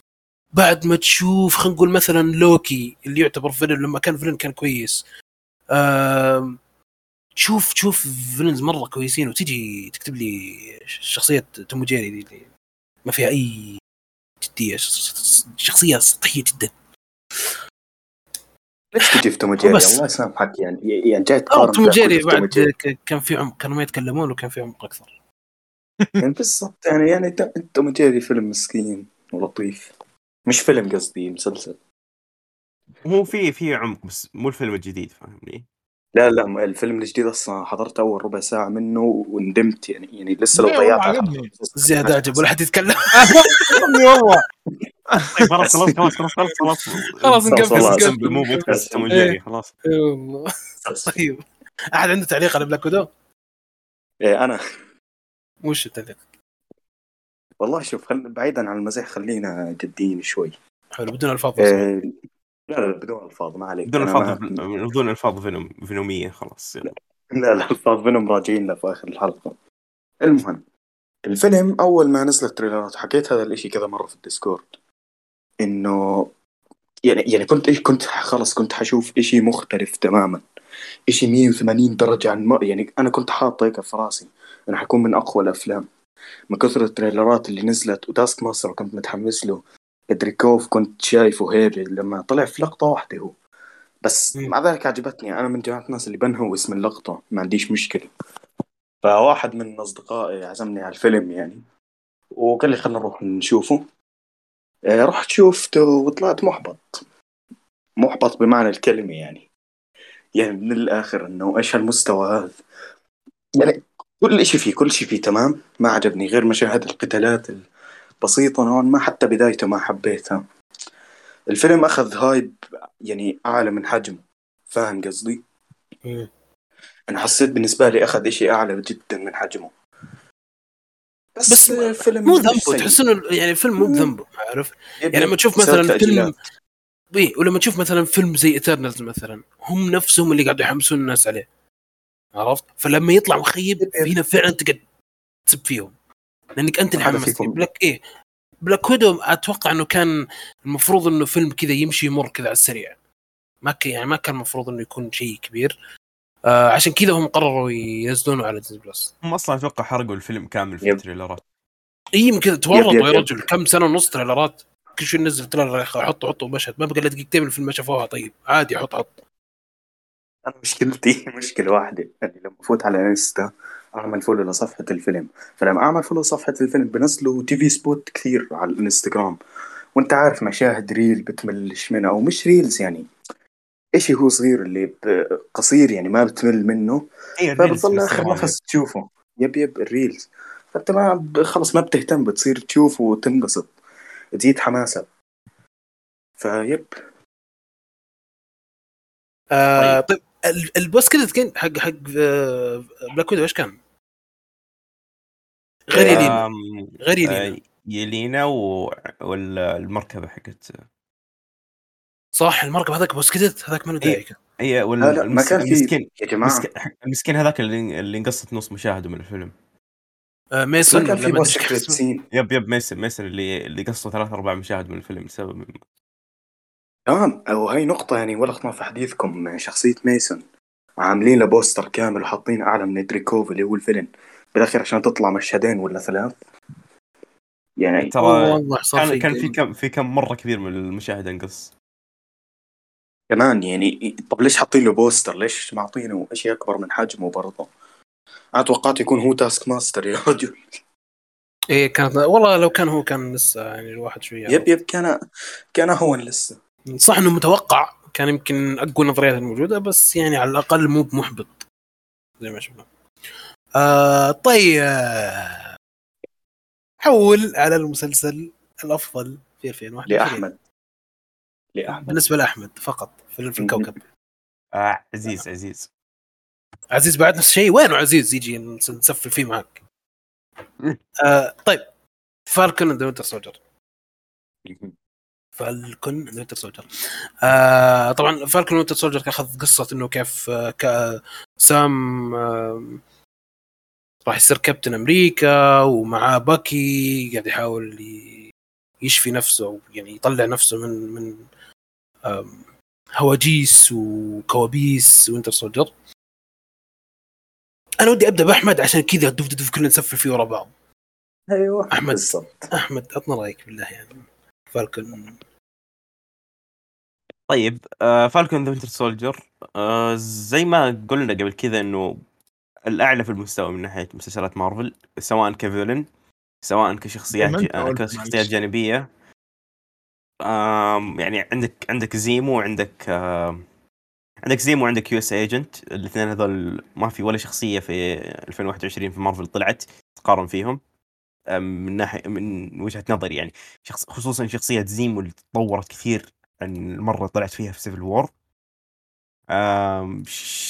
[SPEAKER 2] بعد ما تشوف خلينا نقول مثلا لوكي اللي يعتبر villain. لما كان villain كان كويس. آم، شوف شوف villains مرة كويسين. وتجي تكتب لي شخصية توم وجيري اللي ما فيها أي جدية. شخصية سطحيه جدا.
[SPEAKER 4] ليش تجي في توم جيري. الله يسامحك. يعني يعني جاي تقارن
[SPEAKER 2] توم جيري بعد كان في عمق كانوا ما يتكلمون وكان في عمق أكثر.
[SPEAKER 4] يعني بالضبط. يعني يعني تو- توم جيري فيلم مسكين ولطيف. مش فيلم قصدي مسلسل.
[SPEAKER 3] هو في في عمق بس مو الفيلم الجديد فاهمني؟
[SPEAKER 4] لا لا الفيلم الجديد أصلا حضرت أول ربع ساعة منه وندمت يعني يعني لسه لو ضيعت.
[SPEAKER 2] زياد أعجب ولا حد يتكلم
[SPEAKER 5] والله
[SPEAKER 3] طيب خلاص خلاص خلاص خلاص خلاص خلاص
[SPEAKER 2] خلاص نقفل
[SPEAKER 3] مو بودكاست
[SPEAKER 2] إيه.
[SPEAKER 3] خلاص
[SPEAKER 2] والله. طيب أحد عنده تعليق على بلاك ويدو؟
[SPEAKER 4] إيه أنا
[SPEAKER 2] وش التعليق؟
[SPEAKER 4] والله شوف خل... بعيدا عن المزح خلينا جديين شوي
[SPEAKER 2] حلو بدون ألفاظ بس.
[SPEAKER 4] لا لا بدون ألفاظ ما عليك.
[SPEAKER 3] بدون ألفاظ
[SPEAKER 4] ما-
[SPEAKER 3] بدون ألفاظ فينوم فينومية خلاص يلا.
[SPEAKER 4] لا لا ألفاظ منهم راجعين له في آخر الحلقة. المهم الفيلم أول ما نزلت trailer ات حكيت هذا الإشي كذا مرة في الديسكورد إنه يعني يعني كنت إيش كنت خلص كنت حشوف إشي مختلف تماما. إشي 180 درجة عن ما يعني أنا كنت حاط هيك في راسي إنه حيكون من أقوى الأفلام. من كثر ال trailer ات اللي نزلت وتاسك ماستر كنت متحمس له. دريكوف كنت شايفه هيبه لما طلع في لقطة واحدة هو. بس. مع ذلك عجبتني. أنا من جماعة الناس اللي بنهوا اسم اللقطة ما عنديش مشكلة. فواحد من أصدقائي عزمني على الفيلم يعني وقال لي خلينا نروح نشوفه. آه، رحت شوفته وطلعت محبط. محبط بمعنى الكلمة يعني. يعني من الآخر إنه إيش هالمستوى هذا؟ يعني كل إشي فيه كل شيء فيه تمام. ما عجبني غير مشاهد القتالات البسيطة نوعا ما حتى بدايته ما حبيتها الفيلم أخذ هايب يعني أعلى من حجمه فاهم قصدي؟ أنا حسيت بالنسبة لي أخذ إشي أعلى جدا من حجمه بس,
[SPEAKER 2] بس
[SPEAKER 4] آه، فيلم
[SPEAKER 2] مو ذنبه. تحس إنه يعني الفيلم مو بذنبه عارف؟ يعني لما تشوف مثلا فيلم. اي ولما تشوف مثلا فيلم زي ايترنالز مثلا هم نفسهم اللي قاعدوا يحمسون الناس عليه عرفت؟ فلما يطلع مخيب هنا فعلا تقعد تسب فيهم لأنك أنت اللي. بلاك إيه. بلاك ويدو أتوقع إنه كان المفروض إنه فيلم كذا يمشي يمر كذا على السريع. ما كان يعني ما كان المفروض إنه يكون شيء كبير. آه عشان كذا هم قرروا ينزلونه على ديزني بلس
[SPEAKER 3] هم أصلا أتوقع حرقوا الفيلم كامل في.
[SPEAKER 4] ال
[SPEAKER 3] trailer ات
[SPEAKER 2] اي يمكن
[SPEAKER 4] يب-
[SPEAKER 2] تورطوا يا. رجل كم سنة ونص trailer ات. كل شوي ننزل trailer يا أخي حطوا حطوا مشهد. ما بقى إلا دقيقتين من الفيلم ما شافوها. طيب عادي حط حط.
[SPEAKER 4] أنا مشكلتي مشكلة واحدة إني لما افوت على إنستا أعمل follow لصفحة الفيلم. فلما أعمل follow لصفحه الفيلم بنزلوا TV spot كثير على الإنستغرام. وأنت عارف مشاهد reel بتملش منها أو مش reels يعني. إشي هو صغير اللي قصير يعني ما بتمل منه.
[SPEAKER 3] اي
[SPEAKER 4] فبتضل آخر نفس تشوفه. yep yep ال reels فانت ما خلص ما بتهتم بتصير تشوف وتنبسط. تزيد حماسك ف yep.
[SPEAKER 2] آه طيب. ال- ال boss كذا كان حق حق آه بلاك ويدو إيش كان؟ غير يلينا غير يلينا
[SPEAKER 3] آه، يلينا و... والمركبة حقت
[SPEAKER 2] صح المركب هذاك boss كذا هذاك ما له
[SPEAKER 3] إيه.
[SPEAKER 2] داعي.
[SPEAKER 3] إي وال...
[SPEAKER 4] لا لا ما
[SPEAKER 3] المس-
[SPEAKER 4] كان في
[SPEAKER 3] المسكين
[SPEAKER 4] يا جماعة
[SPEAKER 3] المسكين هذاك اللي اللي انقصت نص مشاهده من الفيلم
[SPEAKER 2] آه
[SPEAKER 4] ما
[SPEAKER 2] ميسون
[SPEAKER 4] كان في
[SPEAKER 2] ما
[SPEAKER 4] boss
[SPEAKER 2] أدري إيش
[SPEAKER 4] secret
[SPEAKER 2] اسمه.
[SPEAKER 4] scene
[SPEAKER 3] yep yep ميسون ميسون اللي اللي قصوا ثلاث ارباع مشاهد من الفيلم بسبب
[SPEAKER 4] تمام. وهي نقطة يعني ولا خطنا في حديثكم. شخصية ميسون. عاملين له بوستر كامل وحاطين أعلى من دريكوف اللي هو الفيلن. بالأخير عشان تطلع مشهدين ولا ثلاث. يعني
[SPEAKER 3] ترى
[SPEAKER 2] والله صار
[SPEAKER 3] كان كان في كم في كم مرة كثير من المشاهد انقص
[SPEAKER 4] كمان يعني طب ليش حاطين له بوستر؟ ليش معطينه شيء أكبر من حجمه برضه؟ أنا توقعت يكون هو تاسك ماستر يا رجل.
[SPEAKER 2] إيه كانت والله لو كان هو كان لسه يعني الواحد شوية.
[SPEAKER 4] yep yep كان كان هو لسه.
[SPEAKER 2] صح إنه متوقع كان يمكن أقوى النظريات الموجودة بس يعني على الأقل مو بمحبط زي ما شفنا. آه طيب آه، حول على المسلسل الأفضل في 2021
[SPEAKER 4] لأحمد. لأحمد.
[SPEAKER 2] بالنسبة لأحمد فقط في في الكوكب
[SPEAKER 3] آه عزيز عزيز.
[SPEAKER 2] عزيز بعد نفس الشيء وينه عزيز؟ يجي نس- نسفل فيه معك. آه طيب Falcon and Winter Soldier. Falcon Winter Soldier آه طبعا Falcon Winter Soldier اخذ قصة إنه كيف آه سام آه راح يصير كابتن أمريكا ومعاه باكي قاعد يحاول يشفي نفسه يعني يطلع نفسه من من آم، هواجيس وكوابيس Winter Soldier أنا ودي أبدأ بأحمد عشان كذا دف دف كلنا نسفل فيه ورا بعض.
[SPEAKER 4] أيوه
[SPEAKER 2] أحمد.
[SPEAKER 4] بالضبط.
[SPEAKER 2] أحمد عطنا رأيك بالله يعني. فالكون
[SPEAKER 3] طيب آه فالكون ذا وينتر سولجر آه زي ما قلنا قبل كذا إنه الأعلى في المستوى من ناحية مسلسلات مارفل سواء ك villain سواء كشخصيات
[SPEAKER 5] ما
[SPEAKER 3] ج...
[SPEAKER 5] قلت
[SPEAKER 3] كشخصيات. جانبية آم يعني عندك عندك زيمو وعندك آم عندك زيمو وعندك US Agent الاثنين هذول ما في ولا شخصية في 2021 في مارفل طلعت تقارن فيهم من ناحية من وجهة نظري يعني شخص خصوصا شخصية زيمو اللي تطورت كثير عن المره اللي طلعت فيها في Civil War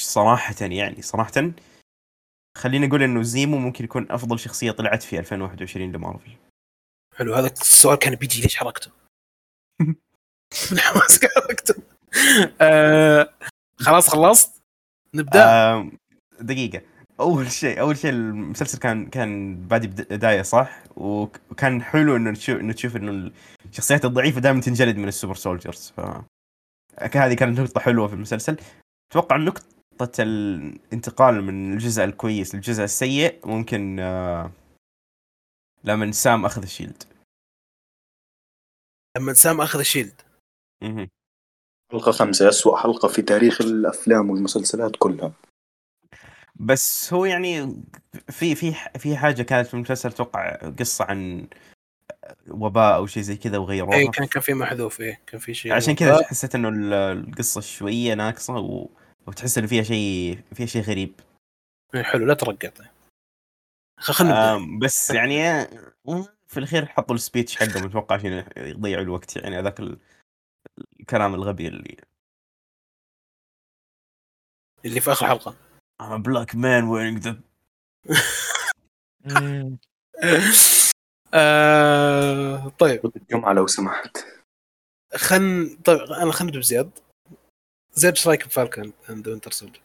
[SPEAKER 3] صراحة يعني صراحة خليني أقول إنه زيمو ممكن يكون أفضل شخصية طلعت في 2021 لمارفل
[SPEAKER 2] حلو هذا السؤال كان بيجي ليش حركته؟ من حماس حركته. آه خلاص خلصت؟ نبدأ؟
[SPEAKER 3] آم، دقيقة. أول شيء أول شيء المسلسل كان كان بادي بداية صح؟ وك- وكان حلو إنه تشوف إنه تشوف إنه الشخصيات الضعيفة دائما تنجلد من ال super soldiers. ف هذه كانت نقطة حلوة في المسلسل. أتوقع نقطة الانتقال من الجزء الكويس للجزء السيء ممكن آه، لما سام أخذ الشيلد.
[SPEAKER 2] لما سام أخذ الشيلد.
[SPEAKER 3] مهم.
[SPEAKER 4] حلقة خمسة أسوأ حلقة في تاريخ الأفلام والمسلسلات كلها.
[SPEAKER 3] بس هو يعني في في في حاجة كانت في المسلسل أتوقع قصة عن وباء أو شيء زي كذا وغيروها
[SPEAKER 2] اي كان كان في محذوف إيه كان في شيء
[SPEAKER 3] عشان كذا حسيت إنه ال- القصة شوية ناقصة و... وتحس إنه فيها شيء فيها شيء غريب.
[SPEAKER 2] إيه، حلو لا ترقط. خلنا
[SPEAKER 3] بس يعني آه، في الأخير حطوا ال speech حقهم أتوقع عشان يضيعوا الوقت يعني هذاك ال- الكلام الغبي اللي
[SPEAKER 2] اللي في آخر حلقة.
[SPEAKER 3] بلاك مان ويرينج ذا
[SPEAKER 2] آه طيب.
[SPEAKER 4] الجمعة لو سمحت.
[SPEAKER 2] خن طيب أنا خلينا نبدا بزياد. زياد إيش رأيك ب Falcon and Winter
[SPEAKER 5] Soldier؟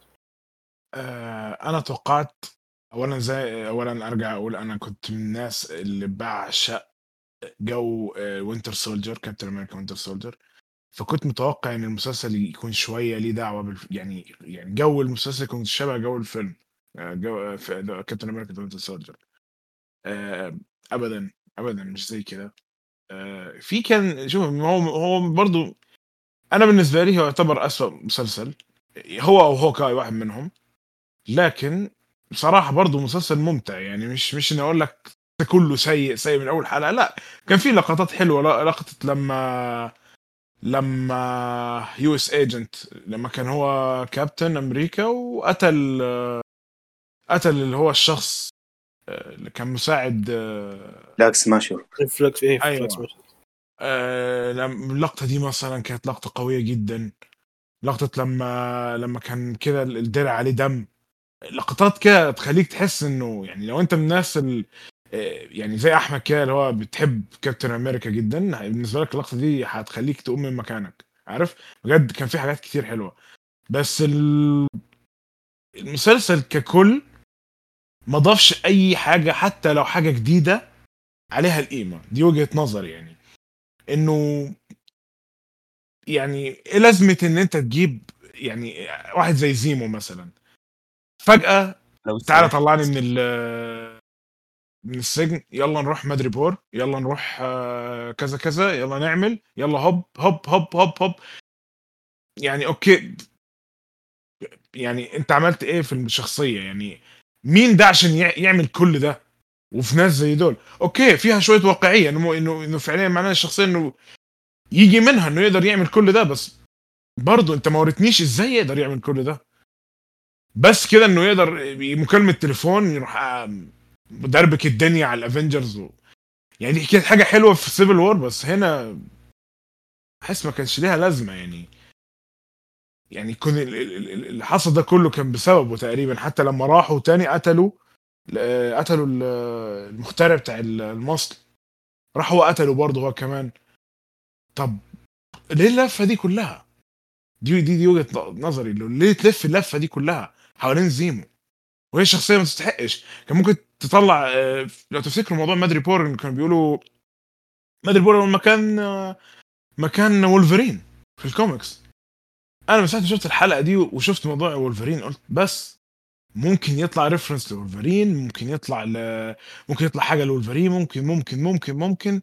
[SPEAKER 5] أنا توقعت اولا زي اولا أرجع أقول أنا كنت من الناس اللي بعشق جو Winter Soldier كابتن أمريكا Winter Soldier فكنت متوقع إن المسلسل يكون شوية ليه دعوة بالف... يعني يعني جو المسلسل يكون شبه جو الفيلم آه، جو كابتن أمريكا Winter Soldier ابدا ابدا مش زي كده. آه، في كان شوف هو هو برضو أنا بالنسبة لي هو يعتبر أسوأ مسلسل هو أو هوكاي واحد منهم لكن بصراحة برضو مسلسل ممتع يعني مش مش إني أقول لك كله سيء سيء من أول حلقة لا كان في لقطات حلوة لقطة لما لما US Agent لما كان هو كابتن أمريكا وقتل قتل اللي هو الشخص اللي كان مساعد
[SPEAKER 4] لاك سماشر
[SPEAKER 2] فلكس إيه
[SPEAKER 5] أيوة.
[SPEAKER 2] فلكس
[SPEAKER 5] آه، اللقطة دي مثلا كانت لقطة قوية جدا. لقطة لما لما كان كده الدرع عليه دم. لقطات كده تخليك تحس إنه يعني لو أنت من الناس ال... آه، يعني زي أحمد كده اللي هو بتحب كابتن أمريكا جدا بالنسبة لك اللقطة دي هتخليك تقوم من مكانك عارف؟ بجد كان في حاجات كتير حلوة. بس ال... المسلسل ككل ما ضافش أي حاجة حتى لو حاجة جديدة عليها القيمة. دي وجهة نظري يعني. إنه يعني إيه لازمة إن أنت تجيب يعني واحد زي زيمو مثلا. فجأة
[SPEAKER 3] لو
[SPEAKER 5] تعالى. طلعني من ال من السجن يلا نروح مدريبور يلا نروح آه، كذا كذا يلا نعمل يلا هوب هوب هوب هوب هوب. يعني okay. يعني أنت عملت إيه في الشخصية؟ يعني مين ده عشان يع- يعمل كل ده؟ وفي ناس زي دول. okay فيها شوية واقعية إنه إنه إنه فعليا معناها الشخصية إنه يجي منها إنه يقدر يعمل كل ده بس برضه أنت ما وريتنيش إزاي يقدر يعمل كل ده. بس كده إنه يقدر مكالمة تليفون يروح دربك الدنيا على ال Avengers و... يعني دي كانت حاجة حلوة في Civil War بس هنا حس ما كانش ليها لازمة يعني يعني كون ال- ال- ال- اللي حصل ده كله كان بسببه تقريبا حتى لما راحوا تاني قتلوا قتلوا ال- المخترع بتاع ال- المصل راحوا قتلوا برضه هو كمان طب ليه اللفة دي كلها؟ دي دي دي وجهة نظري ليه تلف اللفة دي كلها حوالين زيمو؟ وهي شخصية ما تستحقش. كان ممكن تطلع آه، لو تفتكروا موضوع مادريبور اللي كانوا بيقولوا مادريبور هو مكان آه، مكان وولفرين في الكوميكس. أنا من ساعة شفت الحلقة دي وشفت موضوع وولفرين قلت بس ممكن يطلع ريفرنس لولفرين ممكن يطلع ل... ممكن يطلع حاجة لولفرين ممكن ممكن ممكن ممكن.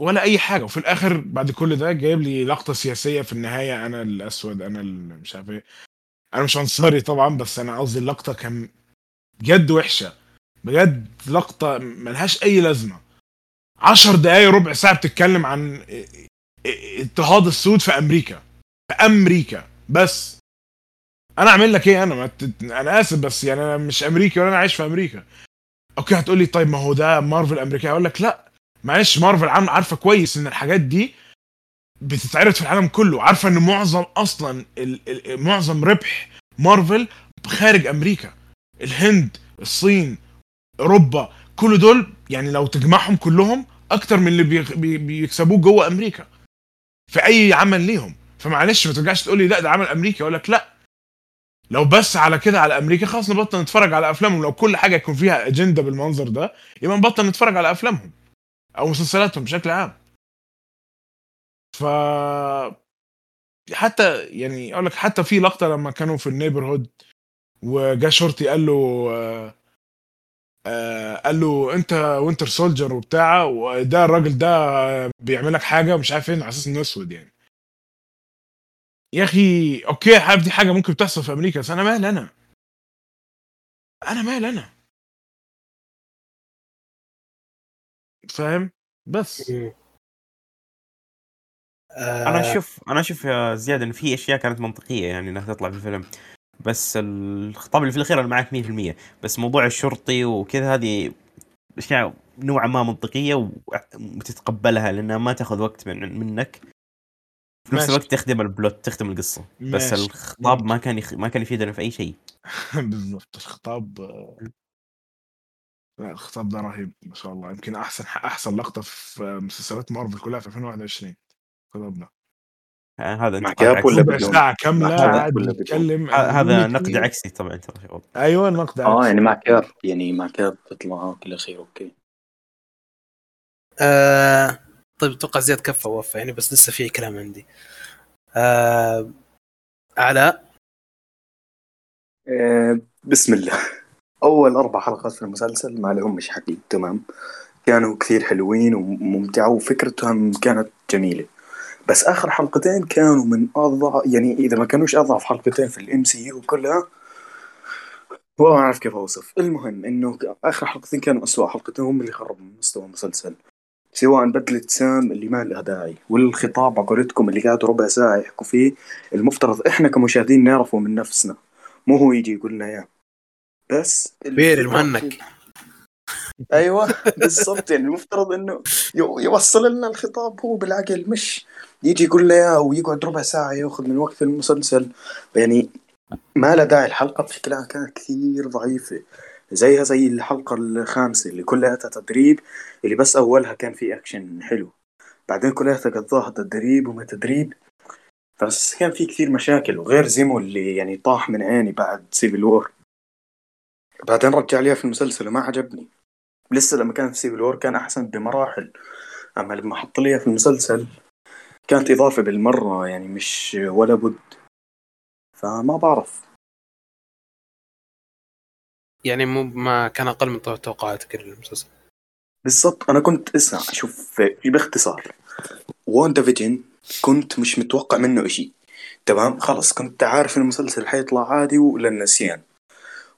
[SPEAKER 5] ولا أي حاجة. وفي الآخر بعد كل ده جايب لي لقطة سياسية في النهاية أنا الأسود أنا مش عارف إيه. أنا مش عنصري طبعا بس أنا قصدي اللقطة كان بجد وحشة. بجد لقطة ملهاش أي لازمة. عشر دقايق ربع ساعة بتتكلم عن اضطهاد السود في أمريكا. في أمريكا. بس. أنا أعمل لك إيه؟ أنا ما ت... أنا آسف بس يعني أنا مش أمريكي ولا أنا عايش في أمريكا. okay هتقول لي طيب ما هو ده مارفل أمريكية؟ أقول لك لا. معلش مارفل عارفة كويس إن الحاجات دي بتتعرض في العالم كله. عارفة إن معظم أصلا. معظم ربح مارفل خارج أمريكا. الهند الصين أوروبا كل دول يعني لو تجمعهم كلهم أكتر من اللي بي... بي... بيكسبوه جوه أمريكا. في اي عمل ليهم. فمعلش ما ترجعش تقول لي لا ده عمل أمريكي. أقول لك لا. لو بس على كده على أمريكا خلاص نبطل نتفرج على أفلامهم. لو كل حاجة يكون فيها أجندة بالمنظر ده يبقى نبطل نتفرج على أفلامهم أو مسلسلاتهم بشكل عام. ف حتى يعني أقول لك حتى في لقطة لما كانوا في ال neighborhood وجا شرطي قال له آه، قال له أنت Winter Soldier وبتاع وده الراجل ده بيعمل لك حاجة مش عارف إيه على أساس إنه أسود يعني. يا أخي أوكي عارف دي حاجة ممكن تحصل في أمريكا بس أنا مال أنا. أنا مال أنا. فاهم؟ بس.
[SPEAKER 3] أنا
[SPEAKER 2] آه،
[SPEAKER 3] أشوف أنا أشوف يا زياد إن في أشياء كانت منطقية يعني إنها تطلع في الفيلم. بس الخطاب اللي في الأخير أنا معك 100% بس موضوع الشرطي وكذا هذه أشياء نوعا ما منطقية وتتقبلها لأنها ما تأخذ وقت من منك. في نفس. الوقت تخدم البلوت تخدم القصة. بس
[SPEAKER 5] ماشي.
[SPEAKER 3] الخطاب ما كان يخ... ما كان يفيدنا في أي شيء.
[SPEAKER 5] بالضبط. الخطاب لا الخطاب ده رهيب ما شاء الله. يمكن احسن أحسن لقطة في مسلسلات مارفل كلها في 2021 الخطاب ده
[SPEAKER 3] هذا
[SPEAKER 4] مع
[SPEAKER 3] انت
[SPEAKER 4] كاب
[SPEAKER 3] عكسي.
[SPEAKER 4] ولا بدون؟
[SPEAKER 5] ساعة كاملة قاعد عن
[SPEAKER 3] هذا. نقد عكسي طبعا ترى شباب
[SPEAKER 5] أيوه نقد
[SPEAKER 4] آه
[SPEAKER 5] عكسي.
[SPEAKER 4] يعني مع كاب يعني مع كاب تطلع كل خير okay.
[SPEAKER 2] آه طيب أتوقع زياد كفى ووفى يعني بس لسه في كلام عندي. آه علاء
[SPEAKER 4] آه، بسم الله. أول أربع حلقات في المسلسل ما لهمش حكي تمام. كانوا كثير حلوين وممتعة وفكرتهم كانت جميلة. بس آخر حلقتين كانوا من اضعف يعني إذا ما كانوش أضعف حلقتين في ال MCU كلها والله ما أعرف كيف أوصف. المهم إنه آخر حلقتين كانوا اسوء حلقتين هم اللي خربوا من مستوى المسلسل. سواء بدلة سام اللي ما لها داعي والخطاب على قولتكم اللي قعدوا ربع ساعة يحكوا فيه المفترض إحنا كمشاهدين نعرفه من نفسنا مو هو يجي يقول لنا إياه. بس
[SPEAKER 2] بير المهنك.
[SPEAKER 4] أيوه بالضبط. يعني المفترض إنه يو- يوصل لنا الخطاب هو بالعقل مش يجي يقول لنا اياه ويقعد ربع ساعة يأخذ من وقت المسلسل. يعني ما له داعي الحلقة بشكلها كانت كثير ضعيفة. زيها زي الحلقة الخامسة اللي كلها تدريب اللي بس أولها كان في أكشن حلو. بعدين كلها قضاها تدريب وما تدريب. بس كان في كثير مشاكل وغير زيمو اللي يعني طاح من عيني بعد Civil War بعدين رجع لي في المسلسل وما عجبني. لسه لما كان في Civil War كان أحسن بمراحل. أما لما حط لي في المسلسل كانت إضافة بالمرة يعني مش ولا بد. فما بعرف.
[SPEAKER 2] يعني مو ما كان أقل من توقعاتك المسلسل.
[SPEAKER 4] بالضبط. أنا كنت أسمع شوف باختصار. WandaVision كنت مش متوقع منه إشي. تمام؟ خلص كنت عارف إن المسلسل حيطلع عادي وللنسيان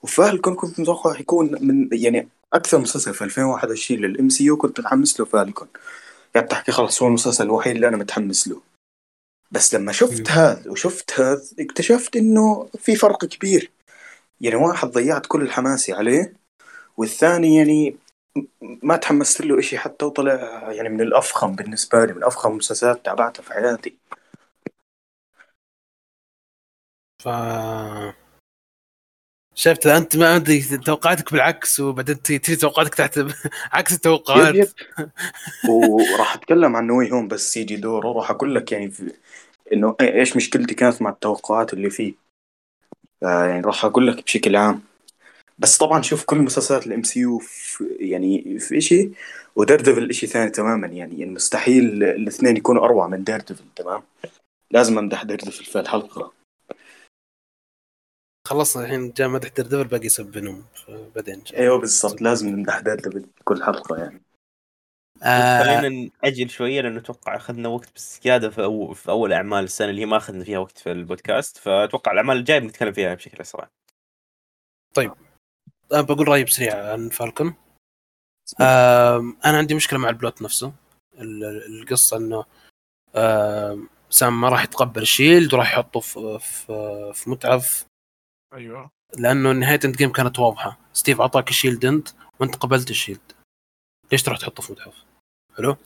[SPEAKER 4] وفالكون كنت متوقع يكون من يعني أكثر مسلسل في 2021 لل MCU كنت متحمس له فالكون قاعد تحكي خلص هو المسلسل الوحيد اللي أنا متحمس له. بس لما شفت هذا وشفت هذا اكتشفت إنه في فرق كبير. يعني واحد ضيعت كل حماسي عليه والثاني يعني ما تحمست له إشي حتى وطلع يعني من الأفخم بالنسبة لي من أفخم المسلسلات تابعتها في حياتي.
[SPEAKER 2] ف شفت انت ما ادري توقعاتك بالعكس وبعدين تجي توقعاتك تحت عكس التوقعات.
[SPEAKER 4] yep yep. وراح أتكلم عن No Way Home بس يجي دوره راح أقول لك يعني في إنه إيش مشكلتي كانت مع التوقعات اللي فيه. آه، يعني راح أقول لك بشكل عام. بس طبعا شوف كل مسلسلات ال MCU يعني في إشي و Daredevil إشي ثاني تماما. يعني, مستحيل الاثنين يكونوا أروع من Daredevil تمام؟ لازم أمدح Daredevil في الحلقة.
[SPEAKER 2] خلصنا الحين جاء مدح Daredevil باقي يسب Venom بعدين.
[SPEAKER 4] إيوه بالضبط لازم نمدح Dare كل حلقة يعني.
[SPEAKER 2] آه
[SPEAKER 3] خلينا نأجل شوية لأنه أتوقع أخذنا وقت بزيادة في, أو في أول أعمال السنة اللي هي ما أخذنا فيها وقت في البودكاست فأتوقع الأعمال الجاية بنتكلم فيها بشكل أسرع.
[SPEAKER 2] أنا بقول رأيي بسريع عن فالكون. آم، أنا عندي مشكلة مع ال plot نفسه. ال- القصة إنه آم، سام ما راح يتقبل ال shield وراح يحطه في في, في
[SPEAKER 5] متحف
[SPEAKER 2] أيوه. لأنه نهاية Endgame كانت واضحة. ستيف أعطاك ال shield أنت وأنت قبلت ال shield ليش تروح تحطه في متحف؟ حلو؟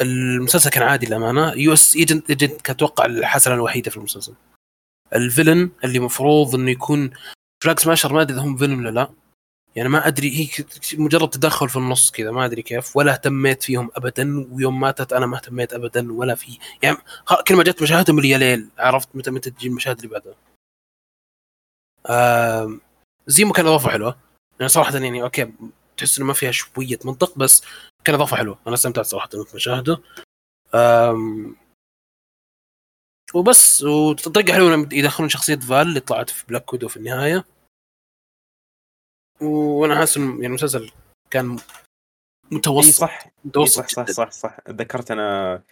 [SPEAKER 2] المسلسل كان عادي للأمانة. US Agent Agent كان أتوقع الحسنة الوحيدة في المسلسل. ال villain اللي مفروض إنه يكون Flag Smasher ما أدري إذا هم villain ولا لا. يعني ما أدري هي مجرد تدخل في النص كذا ما أدري كيف ولا اهتميت فيهم ابدا ويوم ماتت أنا ما اهتميت ابدا ولا في. يعني كل ما جت مشاهدهم اللي يا ليل عرفت متى متى تجي المشاهد اللي بعدها. آم، زيمو كان أضافة حلوة. يعني صراحة يعني okay تحس إنه ما فيها شوية منطق بس كان أضافة حلوة. أنا استمتعت صراحة في مشاهده. آم، وبس وطريقه حلوة يدخلون شخصية فال اللي طلعت في Black Widow في النهاية. وأنا حاسس إنه يعني المسلسل كان متوسط.
[SPEAKER 3] صح.
[SPEAKER 2] متوسط
[SPEAKER 3] صح صح
[SPEAKER 2] جدا.
[SPEAKER 3] صح صح. ذكرت أنا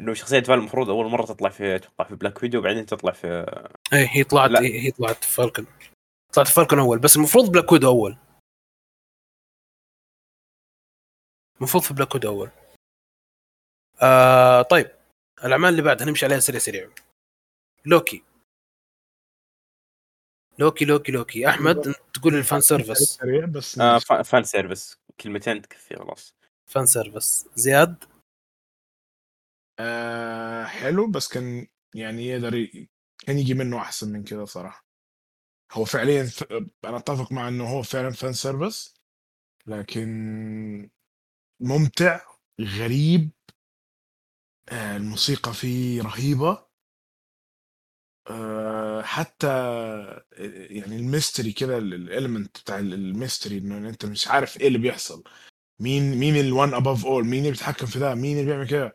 [SPEAKER 3] إنه شخصية فال المفروض أول مرة تطلع في أتوقع في Black Widow وبعدين تطلع في
[SPEAKER 2] إيه هي طلعت
[SPEAKER 3] لا.
[SPEAKER 2] إيه هي طلعت في فالكون طلعت في فالكون أول بس المفروض Black Widow أول. المفروض في Black Widow أول. آه طيب الأعمال اللي بعدها نمشي عليها سريع سريع. لوكي. لوكي لوكي لوكي. أحمد أنت تقول ال fan service
[SPEAKER 5] سريع بس
[SPEAKER 3] آه fan service كلمتين تكفي خلاص.
[SPEAKER 2] fan service زياد؟
[SPEAKER 5] آه حلو بس كان يعني يقدر كان يجي منه أحسن من كده صراحة. هو فعليا ف... أنا أتفق مع إنه هو فعلا fan service لكن ممتع غريب آه، الموسيقى فيه رهيبة. آه، حتى آه، يعني ال mystery كده ال element بتاع ال mystery إنه أنت مش عارف إيه اللي بيحصل. مين مين ال one above all مين اللي بيتحكم في ده؟ مين اللي بيعمل كده؟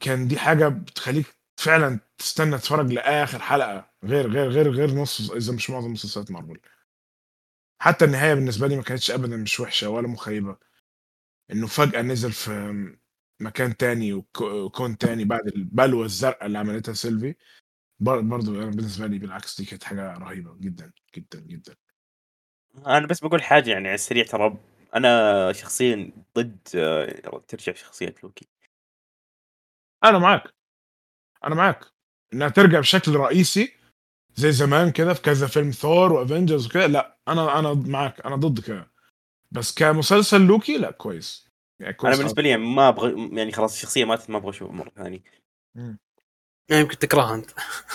[SPEAKER 5] كان دي حاجة بتخليك فعلا تستنى تتفرج لآخر حلقة غير غير غير غير نص إذا مش معظم مسلسلات مارفل. حتى النهاية بالنسبة لي ما كانتش ابدا مش وحشة ولا مخيبة. إنه فجأة نزل في مكان تاني وك- وكون تاني بعد البلوه الزرقاء اللي عملتها سيلفي. بر- برضو أنا بالنسبة لي بالعكس دي كانت حاجة رهيبة جدا جدا جدا.
[SPEAKER 3] أنا بس بقول حاجة يعني على السريع ترى أنا شخصيا ضد آه، ترجع شخصية لوكي.
[SPEAKER 5] أنا معاك. أنا معاك. إنها ترجع بشكل رئيسي زي زمان كده في كذا فيلم Thor و Avengers وكده. لا أنا أنا معاك. أنا ضد كده. بس كمسلسل لوكي لا كويس. يعني كويس
[SPEAKER 3] أنا بالنسبة لي يعني ما أبغى يعني خلاص الشخصية ماتت ما أبغى أشوفها مرة ثانية.
[SPEAKER 5] مم.
[SPEAKER 2] يعني يمكن تكرهها أنت.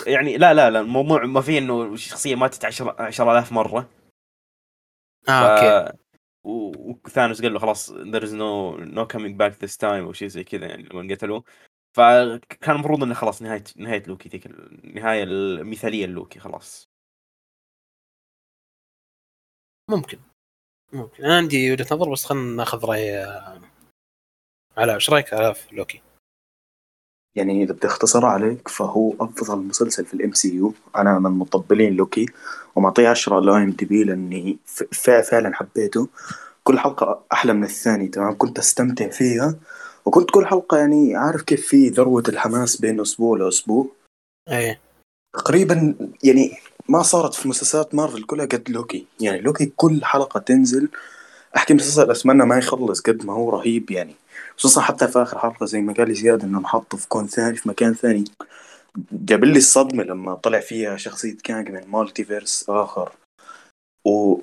[SPEAKER 3] يعني لا لا لا الموضوع ما في إنه الشخصيه ماتت 10 10000
[SPEAKER 2] مرة. آه
[SPEAKER 3] أوكي. وثانوس قال له خلاص there is no no coming back this time أو شيء زي كذا يعني لما قتلوه. فكان المفروض إنه خلاص نهاية نهاية لوكي ذيك النهاية المثالية لوكي خلاص.
[SPEAKER 2] ممكن ممكن. أنا عندي وجهة نظر بس خلينا ناخذ رأي آه، علاء إيش رأيك علاء في لوكي؟
[SPEAKER 4] يعني إذا بدي أختصر عليك فهو أفضل مسلسل في ال MCU أنا من مطبلين لوكي ومعطيه 10 على IMDb فع- فعلا حبيته. كل حلقة أحلى من الثاني تمام؟ كنت أستمتع فيها وكنت كل حلقة يعني عارف كيف في ذروة الحماس بين أسبوع لأسبوع.
[SPEAKER 2] إيه.
[SPEAKER 4] تقريبا يعني ما صارت في مسلسلات مارفل كلها قد لوكي. يعني لوكي كل حلقة تنزل أحكي مسلسل أتمنى ما يخلص قد ما هو رهيب يعني. خصوصا حتى في آخر حلقة زي ما قال زياد إنه نحطه في كون ثاني في مكان ثاني. جاب لي الصدمة لما طلع فيها شخصية كانج من multiverse آخر. و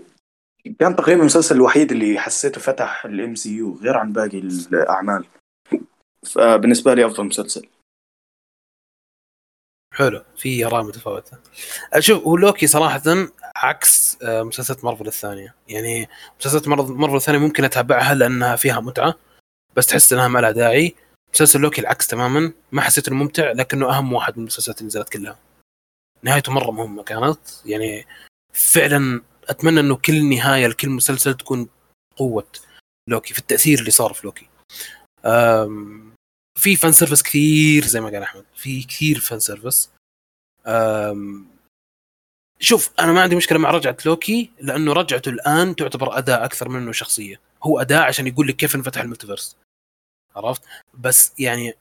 [SPEAKER 4] كان تقريبا المسلسل الوحيد اللي حسيته فتح ال MCU غير عن باقي الأعمال. فبالنسبة لي أفضل مسلسل.
[SPEAKER 2] حلو. في اراء متفاوته شوف هو لوكي صراحة عكس آه، مسلسلات مارفل الثانية. يعني مسلسلات مارفل الثانية ممكن أتابعها لأنها فيها متعة. بس تحس إنها ما لها داعي. مسلسل لوكي العكس تماما. ما حسيت إنه ممتع لكنه أهم واحد من المسلسلات اللي نزلت كلها. نهايته مرة مهمة كانت. يعني فعلا أتمنى إنه كل نهاية لكل مسلسل تكون قوة لوكي في التأثير اللي صار في لوكي. في fan service كثير زي ما قال أحمد. في كثير fan service أم، شوف أنا ما عندي مشكلة مع رجعة لوكي لأنه رجعته الآن تعتبر أداة أكثر منه شخصية. هو أداة عشان يقول لك كيف انفتح ال multiverse عرفت؟ بس يعني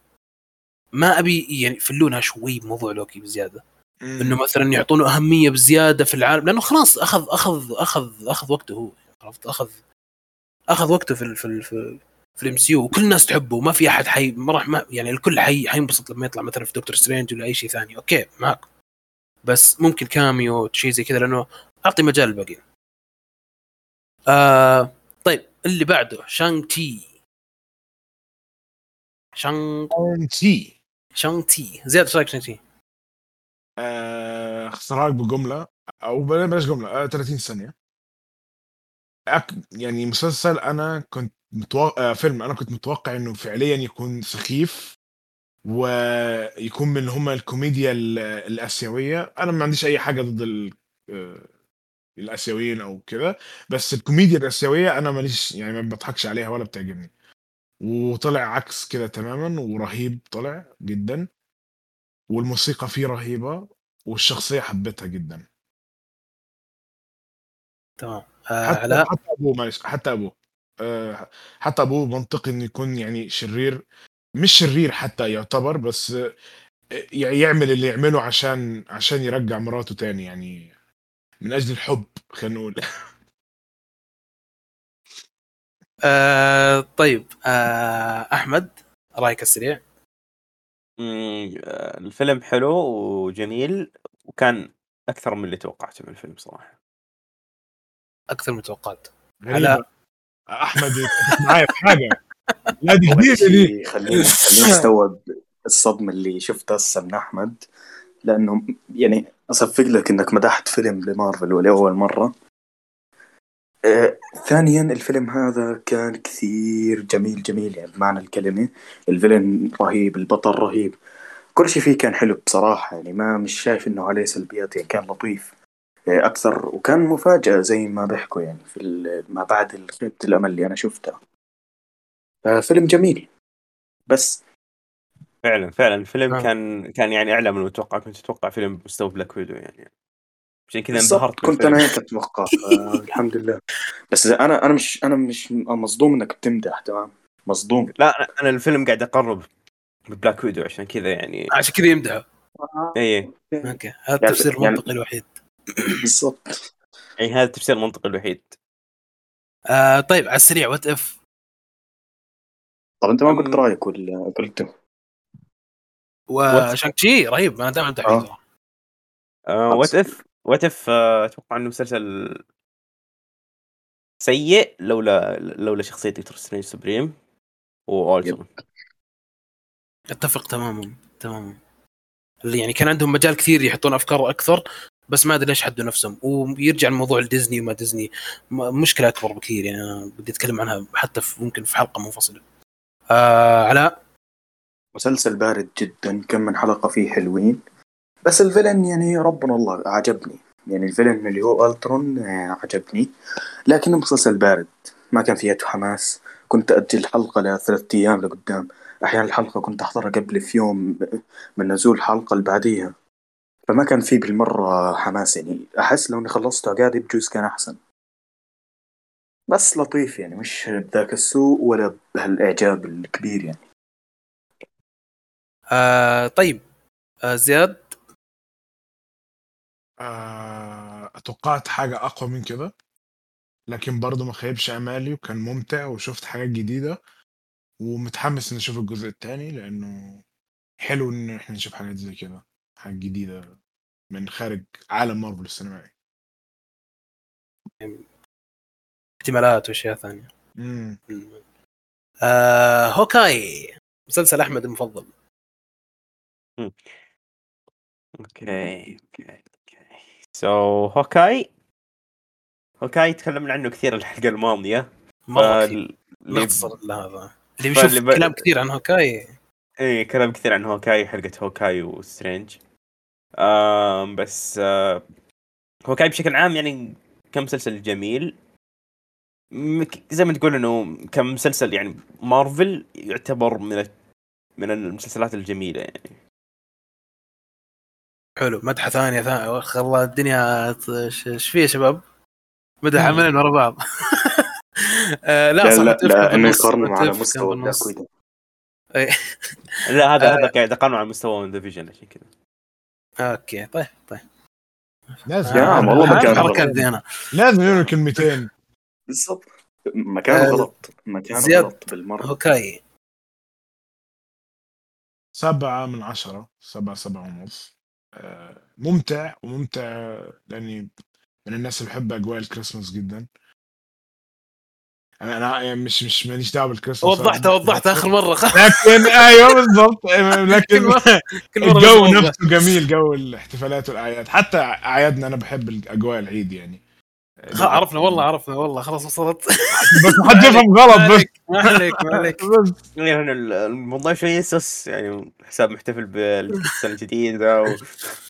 [SPEAKER 2] ما أبي يعني يفلونها شوي بموضوع لوكي بزيادة. إنه مثلا يعطونه أهمية بزيادة في العالم لأنه خلاص أخذ أخذ أخذ أخذ وقته هو عرفت؟ أخذ أخذ وقته في ال في ال في, ال MC وكل الناس تحبه وما في أحد حي ما راح ما يعني الكل حي حينبسط لما يطلع مثلا في Doctor Strange ولا أي شيء ثاني. أوكي معك بس ممكن cameo شيء زي كذا لأنه أعطي مجال للباقيين آه طيب اللي بعده
[SPEAKER 5] Shang-Chi.
[SPEAKER 2] Shang-Chi. Shang-Chi. زياد إيش رأيك Shang-Chi؟
[SPEAKER 5] آه، اختصارك بجملة أو بلا- بلاش جملة آه 30 ثانية. أك... يعني مسلسل أنا كنت متوقع آه فيلم أنا كنت متوقع إنه فعليا يكون سخيف ويكون من اللي هم الكوميديا ال- الآسيوية. أنا ما عنديش أي حاجة ضد ال... آه، الآسيويين أو كده بس الكوميديا الآسيوية أنا ماليش يعني ما بضحكش عليها ولا بتعجبني. وطلع عكس كده تماما ورهيب طلع جدا. والموسيقى فيه رهيبة والشخصية حبيتها جدا.
[SPEAKER 2] تمام. آه
[SPEAKER 5] حتى
[SPEAKER 2] علاء
[SPEAKER 5] حتى أبوه معلش حتى أبوه. آه، حتى أبوه منطقي إنه يكون يعني شرير. مش شرير حتى يعتبر بس آه، يعمل اللي يعمله عشان عشان يرجع مراته تاني يعني من أجل الحب خلينا نقول.
[SPEAKER 2] آه طيب آه أحمد رأيك السريع؟
[SPEAKER 3] آه، الفيلم حلو وجميل وكان أكثر من اللي توقعته من الفيلم صراحة.
[SPEAKER 2] أكثر من توقعت.
[SPEAKER 5] غريبة. أحمد معايا في حاجة. لا دي جديده دي.
[SPEAKER 4] خليني خليني أستوعب الصدمة اللي شفتها هسه من أحمد لأنه يعني أصفق لك إنك مدحت فيلم لمارفل ولأول مرة. آه، ثانيا الفيلم هذا كان كثير جميل جميل يعني بمعنى الكلمة. الفيلن رهيب البطل رهيب. كل شيء فيه كان حلو بصراحة يعني ما مش شايف إنه عليه سلبيات يعني كان لطيف إيه، أكثر. وكان مفاجأة زي ما بيحكوا يعني في ال- ما بعد خيبة الأمل اللي أنا شفتها. فيلم جميل. بس
[SPEAKER 3] فعلا فعلا. الفيلم
[SPEAKER 2] آه.
[SPEAKER 3] كان كان يعني أعلى من المتوقع. كنت أتوقع فيلم بمستوى بلاك ويدو يعني. عشان كذا انبهرت
[SPEAKER 4] كنت. أنا هيك أتوقع. الحمد لله. بس أنا أنا مش أنا مش مصدوم إنك بتمدح تمام؟ مصدوم.
[SPEAKER 3] لا أنا- أنا الفيلم قاعد أقارن ب Black Widow عشان كذا يعني.
[SPEAKER 2] عشان كذا يمدحه.
[SPEAKER 3] اي
[SPEAKER 2] أوكي. هذا التفسير
[SPEAKER 4] يعني-
[SPEAKER 2] المنطقي الوحيد.
[SPEAKER 4] بالضبط.
[SPEAKER 3] اي هذا التفسير المنطقي الوحيد.
[SPEAKER 2] آه طيب على السريع What If
[SPEAKER 4] طب أنت ما قلت رأيك ولا قلته
[SPEAKER 2] و Shang-Chi رهيب أنا دائما امدح فيه
[SPEAKER 4] آه.
[SPEAKER 2] ترى.
[SPEAKER 3] What If What If أتوقع إنه مسلسل سيء لولا لولا شخصية Doctor Strange Supreme و
[SPEAKER 2] Ultron أتفق تماما تماما. اللي يعني كان عندهم مجال كثير يحطون أفكار أكثر بس ما أدري ليش حدوا نفسهم. ويرجع الموضوع لديزني وما ديزني. مشكلة أكبر بكثير يعني أنا بدي أتكلم عنها حتى في ممكن في حلقة منفصلة. آه علاء؟
[SPEAKER 4] مسلسل بارد جدا كم من حلقة فيه حلوين. بس ال villain يعني ربنا الله عجبني يعني الفيلن اللي هو ألترون آه، عجبني لكنه مسلسل بارد. ما كان فيه حماس. كنت أجل الحلقة لثلاثة أيام لقدام. أحيانا الحلقة كنت أحضرها قبل في يوم من نزول الحلقة اللي بعديها. فما كان فيه بالمرة حماس يعني. أحس لو إني خلصته قاعد بجوز كان أحسن. بس لطيف يعني. مش بذاك السوء ولا بهالإعجاب الكبير يعني.
[SPEAKER 2] آه طيب. آه زياد؟
[SPEAKER 5] أتوقعت حاجة أقوى من كده. لكن برضه ما خيبش أمالي وكان ممتع وشفت حاجات جديدة ومتحمس إني أشوف الجزء الثاني لأنه حلو إن إحنا نشوف حاجات زي كده حاجات جديدة من خارج عالم مارفل السينمائي.
[SPEAKER 2] احتمالات وأشياء ثانية.
[SPEAKER 5] امم
[SPEAKER 2] آه Hawkeye مسلسل أحمد المفضل.
[SPEAKER 3] أوكي أوكي. so Hawkeye Hawkeye تكلمنا عنه كثير الحلقة الماضية.
[SPEAKER 2] مره كثير.
[SPEAKER 3] فال-
[SPEAKER 2] هذا. اللي
[SPEAKER 3] فاللي
[SPEAKER 2] بيشوف
[SPEAKER 3] ب-
[SPEAKER 2] كلام كثير عن Hawkeye.
[SPEAKER 3] إيه كلام كثير عن Hawkeye حلقة Hawkeye و Strange. آم بس آه Hawkeye بشكل عام يعني كمسلسل جميل. زي ما تقول إنه كمسلسل يعني مارفل يعتبر من من المسلسلات الجميلة يعني.
[SPEAKER 2] حلو مدحة ثانية ثانية. والله الدنيا إيش فيه يا شباب؟ مدح عملين ورا بعض. آه لا
[SPEAKER 4] لا
[SPEAKER 2] صح
[SPEAKER 4] لا لا
[SPEAKER 2] إنه
[SPEAKER 4] يقارنوا على مستوى ويدو
[SPEAKER 3] لا هذا
[SPEAKER 2] آه.
[SPEAKER 3] هذا قاعد اقارنه على مستوى ون ديفيجن عشان كذا.
[SPEAKER 2] أوكي طيب طيب.
[SPEAKER 5] لازم.
[SPEAKER 4] يا عم، والله
[SPEAKER 2] آه،
[SPEAKER 4] مكان غلط.
[SPEAKER 2] أنا
[SPEAKER 5] لازم يقولوا كلمتين.
[SPEAKER 4] بالضبط. مكانه
[SPEAKER 2] آه،
[SPEAKER 4] غلط. مكانه غلط بالمرة.
[SPEAKER 2] Hawkeye
[SPEAKER 5] سبعة من عشرة. سبعة سبعة ونص. آه، ممتع وممتع لأني من الناس اللي بحب أجواء الكريسماس جدا. أنا أنا يعني مش مش ماليش دعوة بالكريسماس.
[SPEAKER 2] وضحت وضحت آخر مرة.
[SPEAKER 5] لكن أيوه بالضبط. لكن الجو. نفسه جميل جو الاحتفالات والأعياد. حتى أعيادنا أنا بحب اجواء العيد يعني.
[SPEAKER 2] عرفنا والله عرفنا والله خلاص وصلت.
[SPEAKER 5] بس ما حد يفهم غلط بس.
[SPEAKER 2] ما عليك ما عليك
[SPEAKER 3] يعني الموضوع شوي يسس يعني حساب محتفل بالسنة الجديدة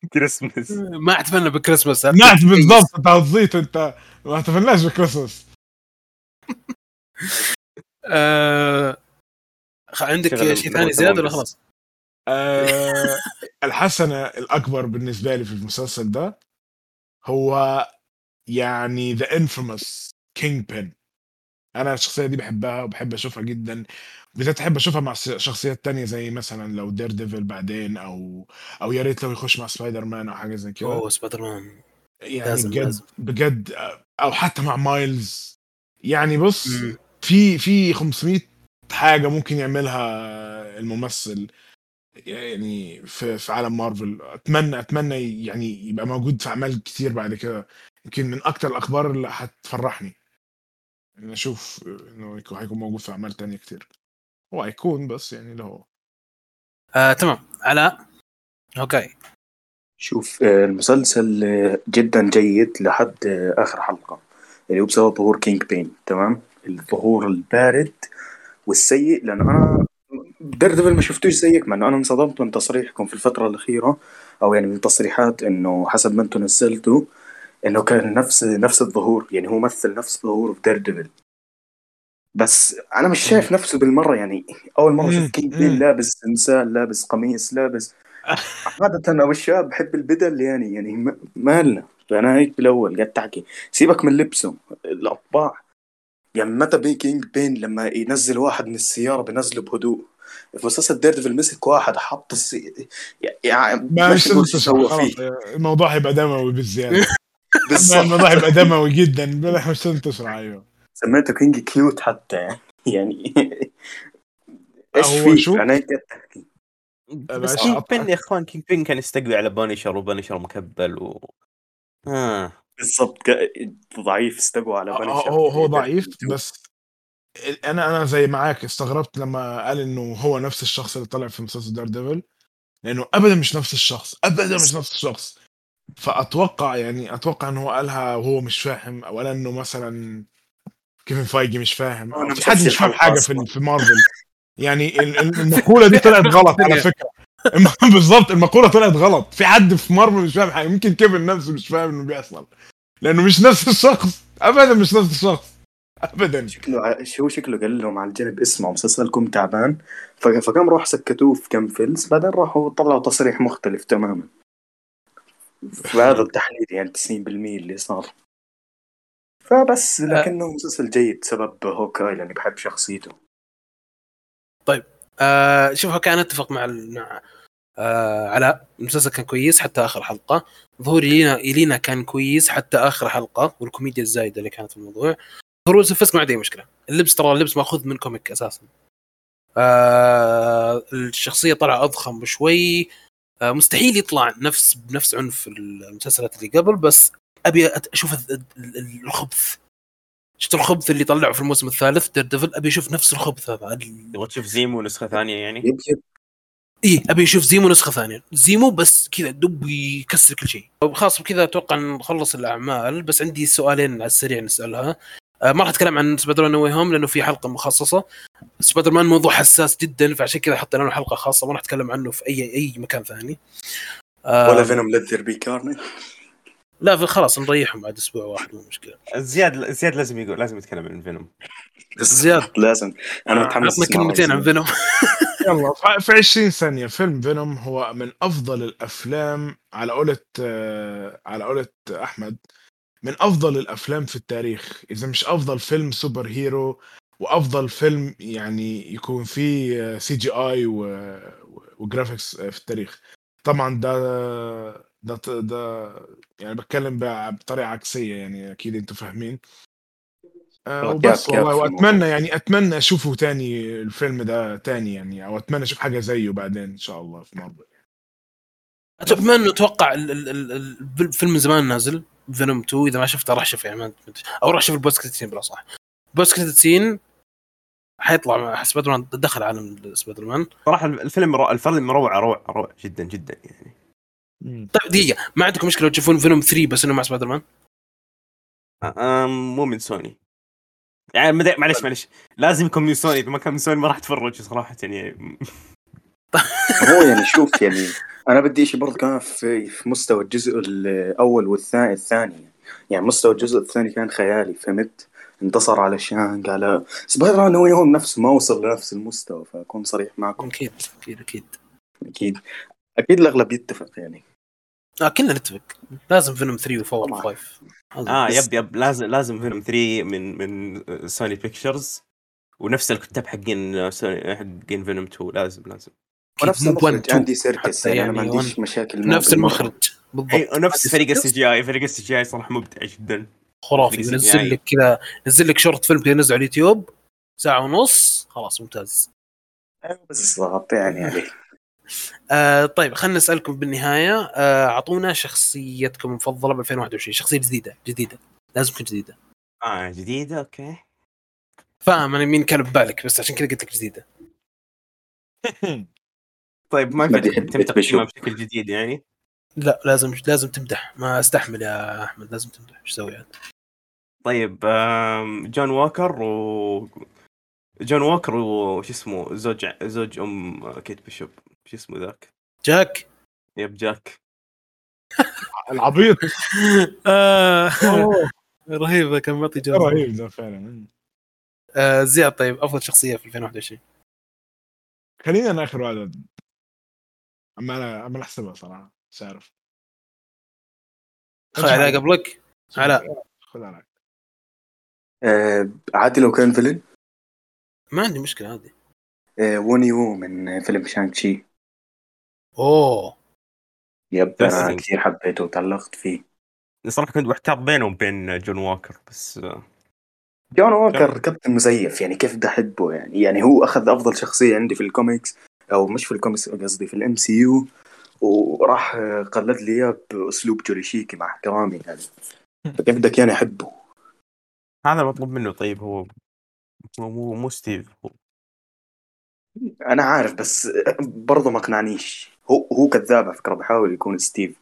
[SPEAKER 3] وكريسماس
[SPEAKER 2] ما احتفلنا بكريسماس
[SPEAKER 5] نعت بالضبط أنت هتزيط أنت ما احتفلناش بكريسماس
[SPEAKER 2] آه... خ- عندك شيء ثاني زياده ولا خلاص؟
[SPEAKER 5] آه الحسنة الأكبر بالنسبة لي في المسلسل ده هو يعني the infamous كينج بين أنا الشخصية دي بحبها وبحب أشوفها جدا بالذات أحب أشوفها مع شخصيات تانية زي مثلا لو دير ديفل بعدين أو أو يا ريت لو يخش مع سبايدر مان أو حاجة زي كده.
[SPEAKER 2] أوه سبايدر مان
[SPEAKER 5] يعني
[SPEAKER 2] لازم-
[SPEAKER 5] بجد
[SPEAKER 2] لازم.
[SPEAKER 5] بجد أو حتى مع مايلز يعني بص
[SPEAKER 2] مم.
[SPEAKER 5] في في 500 حاجة ممكن يعملها الممثل يعني في في عالم مارفل أتمنى أتمنى يعني يبقى موجود في أعمال كتير بعد كده. يمكن من أكتر الأخبار اللي هتفرحني. إن أشوف إنه يكون- هيكون موجود في أعمال تانية كتير. هو هيكون بس يعني اللي هو.
[SPEAKER 2] آه، تمام. علاء؟ أوكي.
[SPEAKER 4] شوف آه، المسلسل آه، جدا جيد لحد آه، آخر حلقة. اللي هو بسبب ظهور كينج بين تمام؟ الظهور البارد والسيء لأنه أنا ديردفل ما شفتوش زيك مع إنه أنا انصدمت من تصريحكم في الفترة الأخيرة أو يعني من تصريحات إنه حسب ما أنتم نزلتوا. إنه كان نفس نفس الظهور يعني هو مثل نفس ظهور في ديردفل بس أنا مش شايف نفسه بالمرة يعني أول
[SPEAKER 5] مرة.
[SPEAKER 4] شفت كينج. بين لابس تمثال لابس قميص لابس عادة أنا والشاب بحب البدل يعني يعني ما- مالنا فأنا هيك بالأول قاعد تحكي سيبك من لبسه. الأطباع. يعني متى بي كينج بين لما ينزل واحد من السيارة بنزله بهدوء؟ في مسلسل ديردفل مسك واحد حط السي... يعني
[SPEAKER 5] ما مش
[SPEAKER 4] سوى فيه؟
[SPEAKER 5] الموضوع هيبقى دموي بالزيادة.
[SPEAKER 4] بالضبط
[SPEAKER 5] الموضوع هيبقى دموي جدا. بلا مش لازم تشرح أيوه.
[SPEAKER 4] سميته كينج كيوت حتى يعني. إيش
[SPEAKER 5] هو
[SPEAKER 4] في
[SPEAKER 5] شو؟
[SPEAKER 4] يعني
[SPEAKER 3] بس كينج. بين يا إخوان كينج بين كان يستقوي على بانيشر وبانيشر مكبل و آه.
[SPEAKER 4] بالضبط ضعيف استقوى على
[SPEAKER 5] هو
[SPEAKER 4] بانيشر
[SPEAKER 5] هو هو ضعيف بس أنا أنا زي معاك استغربت لما قال إنه هو نفس الشخص اللي طلع في مسلسل دير ديفل لأنه ابدا مش نفس الشخص ابدا مش نفس الشخص. فأتوقع يعني أتوقع إنه هو قالها وهو مش فاهم أو قال إنه مثلا كيفن فايجي مش فاهم.
[SPEAKER 4] أنا
[SPEAKER 5] أو في حد مش فاهم حاجة في. في مارفل. يعني ال- ال- المقولة دي طلعت غلط على فكرة. بالظبط المقولة طلعت غلط. في حد في مارفل مش فاهم حاجة. يمكن كيفن نفسه مش فاهم إنه بيحصل. لأنه مش نفس الشخص. ابدا مش نفس الشخص. ابدا.
[SPEAKER 4] شكله شو شكله قال لهم على الجنب اسمعوا مسلسلكم تعبان. فقام راح سكتوه في كم فيلز بعدين راحوا طلعوا تصريح مختلف تماما. فهذا التحليل يعني 90% اللي صار. فبس لكنه مسلسل جيد بسبب هوكاي لأني بحب شخصيته.
[SPEAKER 2] آه شوف كان أتفق مع مع آه علاء. المسلسل كان كويس حتى آخر حلقة. ظهور إلينا إلينا كان كويس حتى آخر حلقة والكوميديا الزايدة اللي كانت في الموضوع. ظهور فسك ما عندي مشكله اللبس ترى اللبس مأخوذ من comic أساسا. آه الشخصية طلع أضخم بشوي. آه مستحيل يطلع نفس بنفس عنف المسلسلات اللي قبل بس أبي أشوف ال- ال- ال- الخبث. شفت الخبث اللي طلعه في الموسم الثالث دير ديفل أبي أشوف نفس الخبث هذا.
[SPEAKER 3] تبغى تشوف زيمو نسخة ثانية يعني؟
[SPEAKER 2] إيه أبي أشوف زيمو نسخة ثانية. زيمو بس كذا دب يكسر كل شيء. خلاص بكذا أتوقع نخلص الأعمال بس عندي سؤالين على السريع نسألها. آه ما راح أتكلم عن سبايدر مان No Way Home لأنه في حلقة مخصصة. سبايدر مان موضوع حساس جدا فعشان كذا حطينا له حلقة خاصة ما راح أتكلم عنه في اي أي مكان ثاني. آه
[SPEAKER 4] ولا فينوم Let There Be Carnage.
[SPEAKER 2] لا في- خلاص نريحهم بعد أسبوع واحد مو مشكلة.
[SPEAKER 3] زياد زياد لازم يقول لازم يتكلم عن فينوم
[SPEAKER 2] زياد.
[SPEAKER 4] لازم. أنا متحمس
[SPEAKER 2] عطنا كلمتين عن. فينوم
[SPEAKER 5] يلا في 20 ثانية. فيلم فينوم هو من أفضل الأفلام على قولة آه، على قولة أحمد. من أفضل الأفلام في التاريخ. إذا مش أفضل فيلم superhero وأفضل فيلم يعني يكون فيه CGI و graphics في التاريخ. طبعا ده ده ده يعني بتكلم ب- بطريقة عكسية يعني أكيد أنتوا فاهمين. آه، وبس والله
[SPEAKER 4] وأتمنى.
[SPEAKER 5] يعني أتمنى أشوفه تاني الفيلم ده تاني يعني أو أتمنى أشوف حاجة زيه بعدين إن شاء الله في مارفل
[SPEAKER 2] بما انه أتوقع ال- ال- ال- ال- الفيلم من زمان نازل. فينوم 2 إذا ما شفته راح شوف يعني أو راح شوف ال post credit scene بلا صح ال post credit scene حيطلع مع سبايدر مان دخل عالم سبايدر مان
[SPEAKER 3] صراحة الفيلم رو... الفيلم روعة روعة روعة جدا جدا يعني.
[SPEAKER 2] طيب دقيقة ما عندكم مشكلة لو تشوفون فينوم 3 بس إنه مع سبايدر مان
[SPEAKER 3] مو من سوني يعني معلش معلش لازم يكون من سوني إذا ما كان من سوني ما راح اتفرج صراحة يعني.
[SPEAKER 4] هو يعني شوف يعني أنا بدي شيء برضه كان في في مستوى الجزء الأول والثاني الثاني. يعني مستوى الجزء الثاني كان خيالي فهمت؟ انتصر على شانج على سبايدر مان هو يوم نفسه ما وصل لنفس المستوى فأكون صريح معكم.
[SPEAKER 2] أكيد أكيد أكيد.
[SPEAKER 4] أكيد. أكيد الأغلب يتفق يعني.
[SPEAKER 2] آه كلنا نتفق. لازم فينوم 3 و4
[SPEAKER 4] طبعاً.
[SPEAKER 2] و5
[SPEAKER 3] آه يب يب. لازم لازم فيلم 3 من من سوني بيكتشرز. ونفس الكتاب حقين سوني حقين فينوم 2 لازم لازم.
[SPEAKER 4] ونفس
[SPEAKER 2] مو 1
[SPEAKER 4] المخرج
[SPEAKER 2] 2
[SPEAKER 4] اندي سيركس
[SPEAKER 2] حتى
[SPEAKER 4] يعني أنا ما
[SPEAKER 2] يعني
[SPEAKER 4] عنديش. مشاكل
[SPEAKER 2] نفس. المخرج بالضبط عندي
[SPEAKER 3] فريق. السي GI فريق ال CGI صراحة مبدع جدا
[SPEAKER 2] خرافي
[SPEAKER 3] CGI.
[SPEAKER 2] لك كذا ينزل لك short film كذا ينزل على اليوتيوب ساعة ونص خلاص ممتاز
[SPEAKER 4] أيوة بالضبط يعني عليك
[SPEAKER 2] آه طيب خلينا نسألكم بالنهاية آه أعطونا شخصيتكم المفضلة ب 2021 شخصية جديدة جديدة لازم تكون جديدة
[SPEAKER 3] آه جديدة okay
[SPEAKER 2] فاهم أنا مين كان ببالك بس عشان كذا قلت لك جديدة
[SPEAKER 3] طيب ما ينفع
[SPEAKER 4] بيحب
[SPEAKER 3] تم
[SPEAKER 4] بيت
[SPEAKER 3] تقييمها
[SPEAKER 4] بيشوف.
[SPEAKER 3] بشكل جديد يعني؟
[SPEAKER 2] لا لازم لازم تمدح. ما استحمل يا أحمد لازم تمدح. إيش تسوي عاد؟
[SPEAKER 3] طيب جون ووكر و جون ووكر وش اسمه زوج زوج أم كيت بيشوب. شو اسمه ذاك؟
[SPEAKER 2] جاك؟
[SPEAKER 3] يب جاك.
[SPEAKER 5] العبيط.
[SPEAKER 2] آه،
[SPEAKER 5] أوه،
[SPEAKER 2] رهيبه كان معطي جو
[SPEAKER 5] رهيب ده فعلا.
[SPEAKER 2] آه، زياد طيب أفضل شخصية في 2021
[SPEAKER 5] خلينا أنا اخر واحد. أما أنا أما أحسبها صراحة مش عارف.
[SPEAKER 2] خذ علاء قبلك علاء.
[SPEAKER 5] خذ علاء
[SPEAKER 4] آه عادي لو كان فيلن
[SPEAKER 2] ما عندي مشكلة عادي.
[SPEAKER 4] آه ووني وو من فيلم شانك شي
[SPEAKER 2] أوه.
[SPEAKER 4] يب
[SPEAKER 3] بس أنا
[SPEAKER 4] كثير حبيته وتعلقت فيه.
[SPEAKER 3] صراحة كنت محتار بينهم وبين جون ووكر بس آه،
[SPEAKER 4] جون ووكر كابتن مزيف يعني كيف بدي أحبه يعني يعني هو أخذ أفضل شخصية عندي في الكوميكس. أو مش في الكوميكس قصدي في ال MCU وراح قلد لي إياه بأسلوب جوريشيكي مع احترامي يعني. فكيف بدك يعني أحبه؟
[SPEAKER 3] هذا مطلوب منه. طيب هو مو مو, ستيف. هو
[SPEAKER 4] أنا عارف بس برضه ما اقنعنيش. هو هو كذاب على فكرة بحاول يكون ستيف.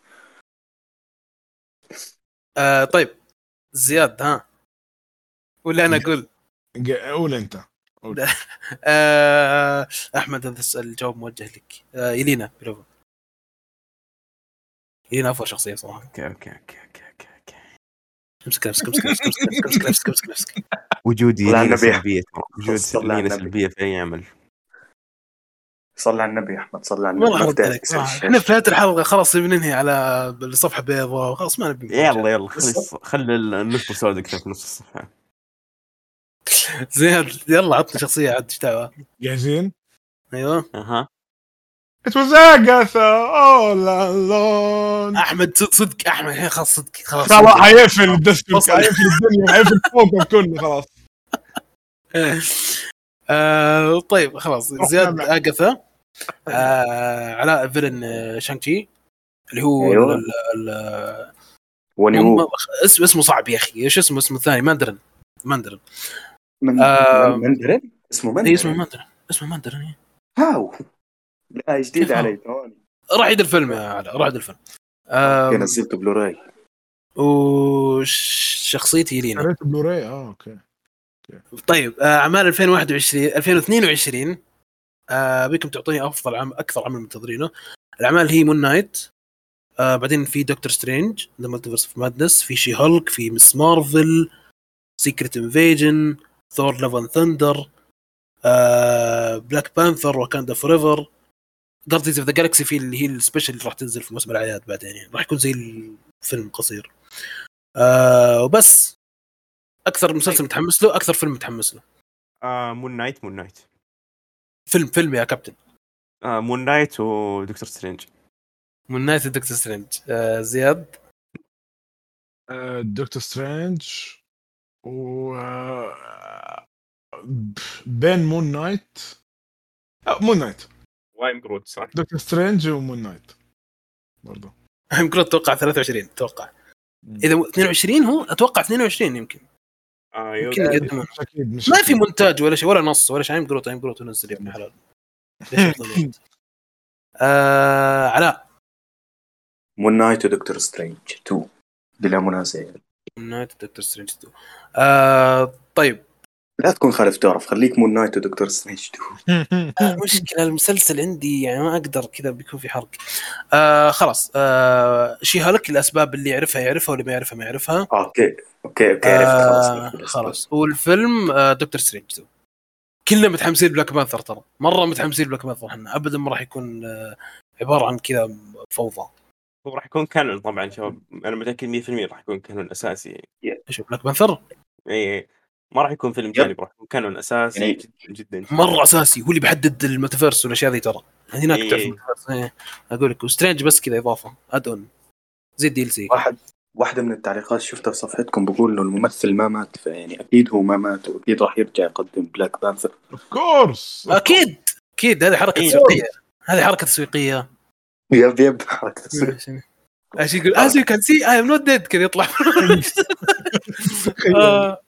[SPEAKER 2] آه طيب. زياد ها؟ ولا أنا
[SPEAKER 5] أقول. قول
[SPEAKER 2] أنت. أحمد هذا السؤال الجواب موجه لك. آه يلينا برافو. يلينا أفضل شخصية
[SPEAKER 3] صراحة أوكي أوكي أوكي أوكي أوكي.
[SPEAKER 2] امسك نفسك امسك نفسك امسك نفسك امسك نفسك امسك
[SPEAKER 3] وجود. سلبية. وجود
[SPEAKER 4] صلى على
[SPEAKER 3] يلينا
[SPEAKER 4] النبي.
[SPEAKER 3] سلبية في أي عمل.
[SPEAKER 4] صلى على النبي يا أحمد صلى على
[SPEAKER 2] والله
[SPEAKER 4] النبي. بدي
[SPEAKER 2] عليك. إحنا في نهايه الحلقة خلاص بننهي على الصفحة بيضاء خلاص ما نبي
[SPEAKER 3] يلا يلا خلي خلي النقطه السوداء كذا في نص الصفحة.
[SPEAKER 2] زياد يلا عطني شخصية عاد إيش دعوة؟
[SPEAKER 5] جاهزين؟
[SPEAKER 2] أيوه.
[SPEAKER 3] أها.
[SPEAKER 5] It was Agatha all alone.
[SPEAKER 2] أحمد صدق أحمد الحين خلاص صدق خلاص
[SPEAKER 5] خلاص حيقفل الديسك. حيقفل الدنيا حيقفل فوقه كله خلاص.
[SPEAKER 2] آه طيب خلاص زياد. اغاثا آه علاء villain آه، شانكي اللي هو
[SPEAKER 4] أيوة.
[SPEAKER 2] ال- ال- اسمه اسمه صعب يا أخي. إيش اسمه اسمه الثاني؟ ماندرن. ماندرن.
[SPEAKER 4] من
[SPEAKER 2] آه.
[SPEAKER 4] مندرن اسمه مندرن
[SPEAKER 2] اي اسمه ماندرن اسمه ماندرن إيه.
[SPEAKER 4] هاو. لا جديد؟ علي ثواني.
[SPEAKER 2] راح عيد الفيلم يا علاء راح عيد الفيلم.
[SPEAKER 4] أوكي نزلته بلوراي.
[SPEAKER 2] وشخصية يلينا.
[SPEAKER 5] قريت بلوراي؟ آه أوكي.
[SPEAKER 2] طيب آه، أعمال 2021 2022 آه بكم تعطوني أفضل عمل أكثر عمل منتظرينه الأعمال هي Moon Knight آه بعدين في Doctor Strange the Multiverse of Madness في She-Hulk في Ms. Marvel Secret Invasion Thor and Thunder Black Panther Wakanda Forever Guardians of the Galaxy في اللي هي ال special اللي راح تنزل في موسم الأعياد بعدين يعني. راح يكون زي الفيلم قصير. آه وبس. أكثر مسلسل متحمس له أكثر فيلم متحمس له.
[SPEAKER 3] آه مون نايت مون نايت
[SPEAKER 2] فيلم فيلم يا كابتن.
[SPEAKER 3] آه مون نايت ودكتور سترينج
[SPEAKER 2] من نايت دكتور سترينج آه زياد؟
[SPEAKER 5] آه، Doctor Strange و آه، بين Moon Knight آه، Moon Knight
[SPEAKER 3] و I Am Groot صح؟
[SPEAKER 5] Doctor Strange و Moon Knight برضه
[SPEAKER 2] يمكن أتوقع 23 أتوقع إذا 22 هو أتوقع 22 يمكن.
[SPEAKER 3] آه
[SPEAKER 2] يمكن
[SPEAKER 3] يو-
[SPEAKER 2] يقدمون.
[SPEAKER 5] مش أكيد مش
[SPEAKER 2] ما في. مونتاج ولا شيء ولا نص ولا شيء. I Am Groot I Am Groot ونزل يا ابن الحلال؟ آه علاء.
[SPEAKER 4] Moon Knight و Doctor Strange 2 بلا منازع. يعني.
[SPEAKER 2] Knight Doctor Strange 2 آه طيب.
[SPEAKER 4] لا تكون خالف تعرف خليك Moon Knight و Doctor Strange 2
[SPEAKER 2] المشكلة المسلسل عندي يعني ما أقدر كذا بيكون في حرق. آه خلاص. آه She-Hulk الأسباب اللي يعرفها يعرفها واللي ما يعرفها ما يعرفها.
[SPEAKER 4] أوكي أوكي أوكي عرفت
[SPEAKER 2] آه
[SPEAKER 4] خلاص
[SPEAKER 2] خلاص. والفيلم آه Doctor Strange 2 كلنا متحمسين Black Panther ترى. مرة متحمسين Black Panther إحنا ابدا ما راح يكون آه عبارة عن كذا فوضى.
[SPEAKER 3] هو راح يكون canon طبعا شباب. أنا متأكد 100% راح يكون canon أساسي. يعني
[SPEAKER 2] إيش Black Panther
[SPEAKER 3] اي ما راح يكون فيلم. جانبي راح يكون canon أساسي
[SPEAKER 4] يعني-
[SPEAKER 3] جدا جدا.
[SPEAKER 2] مرة أساسي هو اللي بيحدد ال Multiverse والأشياء ذي ترى. هناك
[SPEAKER 3] إيه.
[SPEAKER 2] تعرف ال Multiverse إيه. أقول لك و Strange بس كذا إضافة add-on زي ال DLC
[SPEAKER 4] واحد واحدة من التعليقات شفتها في صفحتكم بقول إنه الممثل ما مات فيعني أكيد هو ما مات وأكيد راح يرجع يقدم بلاك بانثر
[SPEAKER 5] اوف كورس
[SPEAKER 2] أكيد! أكيد هذه حركة
[SPEAKER 3] إيه.
[SPEAKER 2] تسويقية. هذه
[SPEAKER 4] حركة تسويقية. yep yep.
[SPEAKER 2] إيش يقول as you can see I am not dead. كذا يطلع. آه،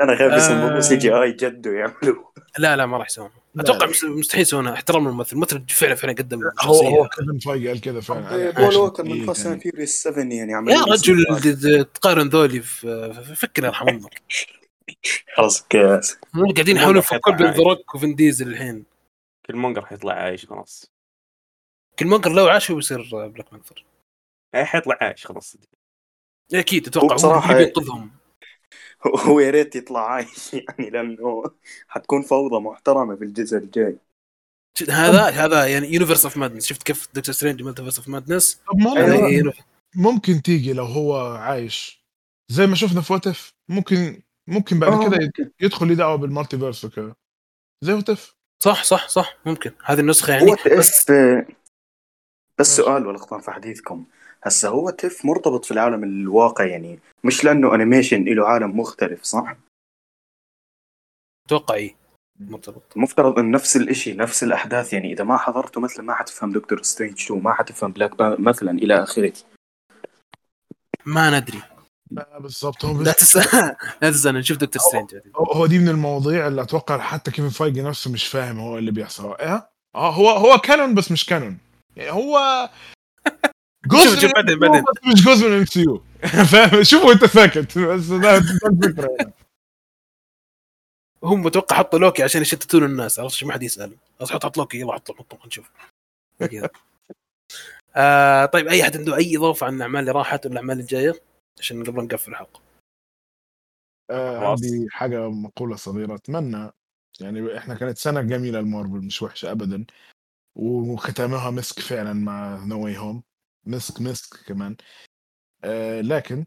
[SPEAKER 4] أنا خايف. اسمه سي جي اي جده يعملوا
[SPEAKER 2] لا لا ما راح يسوونها
[SPEAKER 5] لا،
[SPEAKER 2] أتوقع مستحيل يسوونها احترام الممثل الممثل فعلا فعلا قدم
[SPEAKER 5] هو هو فايجي قال كذا فعلا.
[SPEAKER 4] بول ووكر من
[SPEAKER 5] تقيل
[SPEAKER 4] Fast
[SPEAKER 5] يعني.
[SPEAKER 4] and Furious 7 يعني
[SPEAKER 2] يا
[SPEAKER 4] عملية
[SPEAKER 2] رجل تقارن ذولي فكر يرحم أمك
[SPEAKER 4] خلاص
[SPEAKER 2] قاعدين يحاولون يفكون بين. The Rock وفين ديزل الحين.
[SPEAKER 3] Killmonger حيطلع عايش خلاص.
[SPEAKER 2] Killmonger لو عاش هو بيصير Black Panther
[SPEAKER 3] اي حيطلع عايش خلاص.
[SPEAKER 2] أكيد
[SPEAKER 4] أتوقع
[SPEAKER 2] اللي بينقذهم
[SPEAKER 4] هو يا ريت يطلع عايش يعني لأنه حتكون فوضى محترمة في الجزء الجاي.
[SPEAKER 2] هذا هذا يعني universe of madness شفت كيف
[SPEAKER 5] Doctor Strange
[SPEAKER 2] Multiverse
[SPEAKER 4] of
[SPEAKER 2] Madness universe-
[SPEAKER 5] ممكن تيجي لو هو عايش. زي ما شفنا في What If ممكن ممكن بعد
[SPEAKER 4] آه،
[SPEAKER 5] كده
[SPEAKER 4] ممكن.
[SPEAKER 5] يدخل لي دعوة بال Multiverse وكذا. زي What If
[SPEAKER 2] صح صح صح ممكن. هذه النسخة يعني بس
[SPEAKER 4] بس سؤال والغلطان في حديثكم. هسه What If مرتبط في العالم الواقع؟ يعني مش لأنه animation له عالم مختلف صح؟
[SPEAKER 2] أتوقع اي مرتبط.
[SPEAKER 4] مفترض إن نفس الإشي نفس الأحداث يعني إذا ما حضرته مثلا ما حتفهم Doctor Strange 2 ما حتفهم Black Pa... مثلا إلى آخره.
[SPEAKER 2] ما ندري.
[SPEAKER 5] بالضبط. هو
[SPEAKER 2] لا
[SPEAKER 5] بس
[SPEAKER 2] تسال لا تسال نشوف Doctor Strange.
[SPEAKER 5] هو- هو دي من المواضيع اللي أتوقع حتى كيفن فايجي نفسه مش فاهم هو اللي بيحصل. إيه؟ آه هو هو canon بس مش canon يعني هو جزء
[SPEAKER 2] شوف بعدين.
[SPEAKER 5] بس مش جزء من ال MCU فاهم شوف وانت ساكت بس ده الفكرة يعني.
[SPEAKER 2] هم متوقع حطوا لوكي عشان يشتتون الناس عرفت شو ما حد يسال خلاص حط حط لوكي يلا حط حط نشوف. آه طيب أي أحد عنده أي إضافة عن الأعمال اللي راحت والاعمال الجاية عشان قبل نقفل الحلقة
[SPEAKER 5] آه
[SPEAKER 3] خلاص.
[SPEAKER 5] عندي حاجة مقولة صغيرة أتمنى يعني إحنا كانت سنة جميلة المارفل مش وحشة ابدا وختامها مسك فعلا مع No Way Home مسك مسك كمان. آه لكن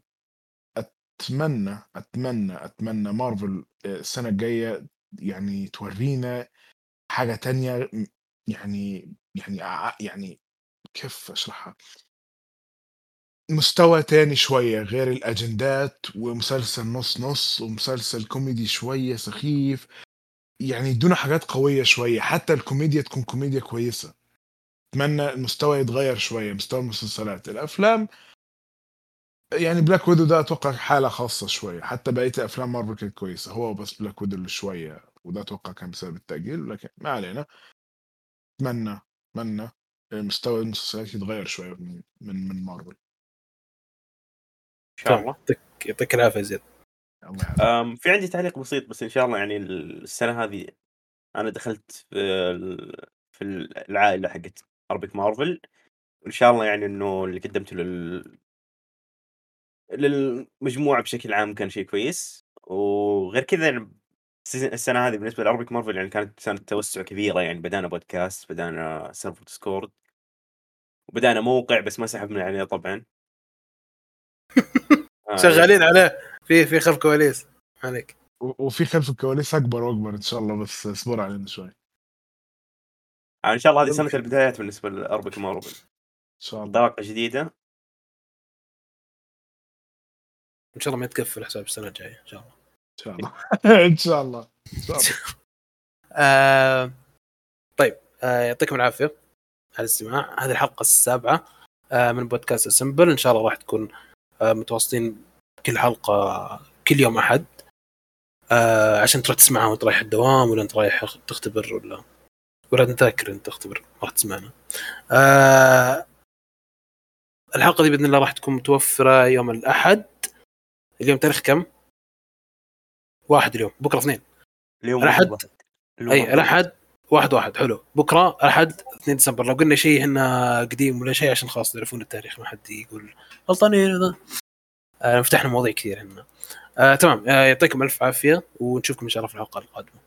[SPEAKER 5] أتمنى أتمنى أتمنى مارفل آه، السنة الجاية يعني تورينا حاجة تانية يعني يعني يعني كيف أشرحها؟ مستوى تاني شوية غير الأجندات ومسلسل نص نص ومسلسل كوميدي شوية سخيف يعني يدونا حاجات قوية شوية حتى الكوميديا تكون كوميديا كويسة. أتمنى المستوى يتغير شوية مستوى المسلسلات. الأفلام يعني Black Widow ده أتوقع حالة خاصة شوية حتى بقية أفلام مارفل كانت كويسة. هو بس Black Widow اللي شوية وده أتوقع كان بسبب التأجيل لكن ما علينا. أتمنى أتمنى مستوى المسلسلات يتغير شوية من من, من مارفل
[SPEAKER 3] إن شاء الله.
[SPEAKER 2] يعطيك يعطيك
[SPEAKER 5] العافية.
[SPEAKER 3] أم، في عندي تعليق بسيط بس إن شاء الله يعني السنة هذه أنا دخلت في في العائلة حقت اربك مارفل وإن شاء الله يعني إنه اللي قدمته لل للمجموعة بشكل عام كان شيء كويس. وغير كذا يعني السنة هذه بالنسبة ل Arabic Marvel يعني كانت سنة توسع كبيرة يعني بدأنا بودكاست بدأنا server Discord وبدأنا موقع بس ما سحبنا عليه طبعا. آه،
[SPEAKER 2] شغالين عليه. في في خلف كواليس. عليك.
[SPEAKER 5] وفي خلف الكواليس أكبر وأكبر إن شاء الله بس اصبر علينا شوي. ان
[SPEAKER 3] آه، إن شاء الله هذه سنة البدايات بالنسبة لاربك مارفل
[SPEAKER 5] شاء الله.
[SPEAKER 3] انطلاقه جديدة.
[SPEAKER 2] إن شاء الله ما يتقفل حساب السنة الجاية إن شاء الله.
[SPEAKER 5] إن شاء الله. إن شاء الله. إن شاء الله.
[SPEAKER 2] آه طيب آه يعطيكم العافية على الاستماع. هذه الحلقة السابعة آه من بودكاست سمبل إن شاء الله راح تكون آه متواصلين كل حلقة كل يوم أحد. آه عشان تروح تسمعها وانت رايح الدوام ولا انت رايح تختبر ولا ولا أنت ذاكر انت تختبر راح تسمعنا. آه الحلقة دي بإذن الله راح تكون متوفرة يوم الأحد. اليوم تاريخ كم؟ واحد اليوم. بكرة اثنين.
[SPEAKER 3] اليوم. اليوم أي.
[SPEAKER 2] الأحد واحد واحد. حلو. بكرة الأحد 2 ديسمبر. لو قلنا شيء إحنا قديم ولا شيء عشان خلاص تعرفون التاريخ ما حد يقول غلطانين. فتحنا مواضيع كثير هنا آه تمام. آه يعطيكم ألف عافية ونشوفكم إن شاء الله في الحلقة القادمة.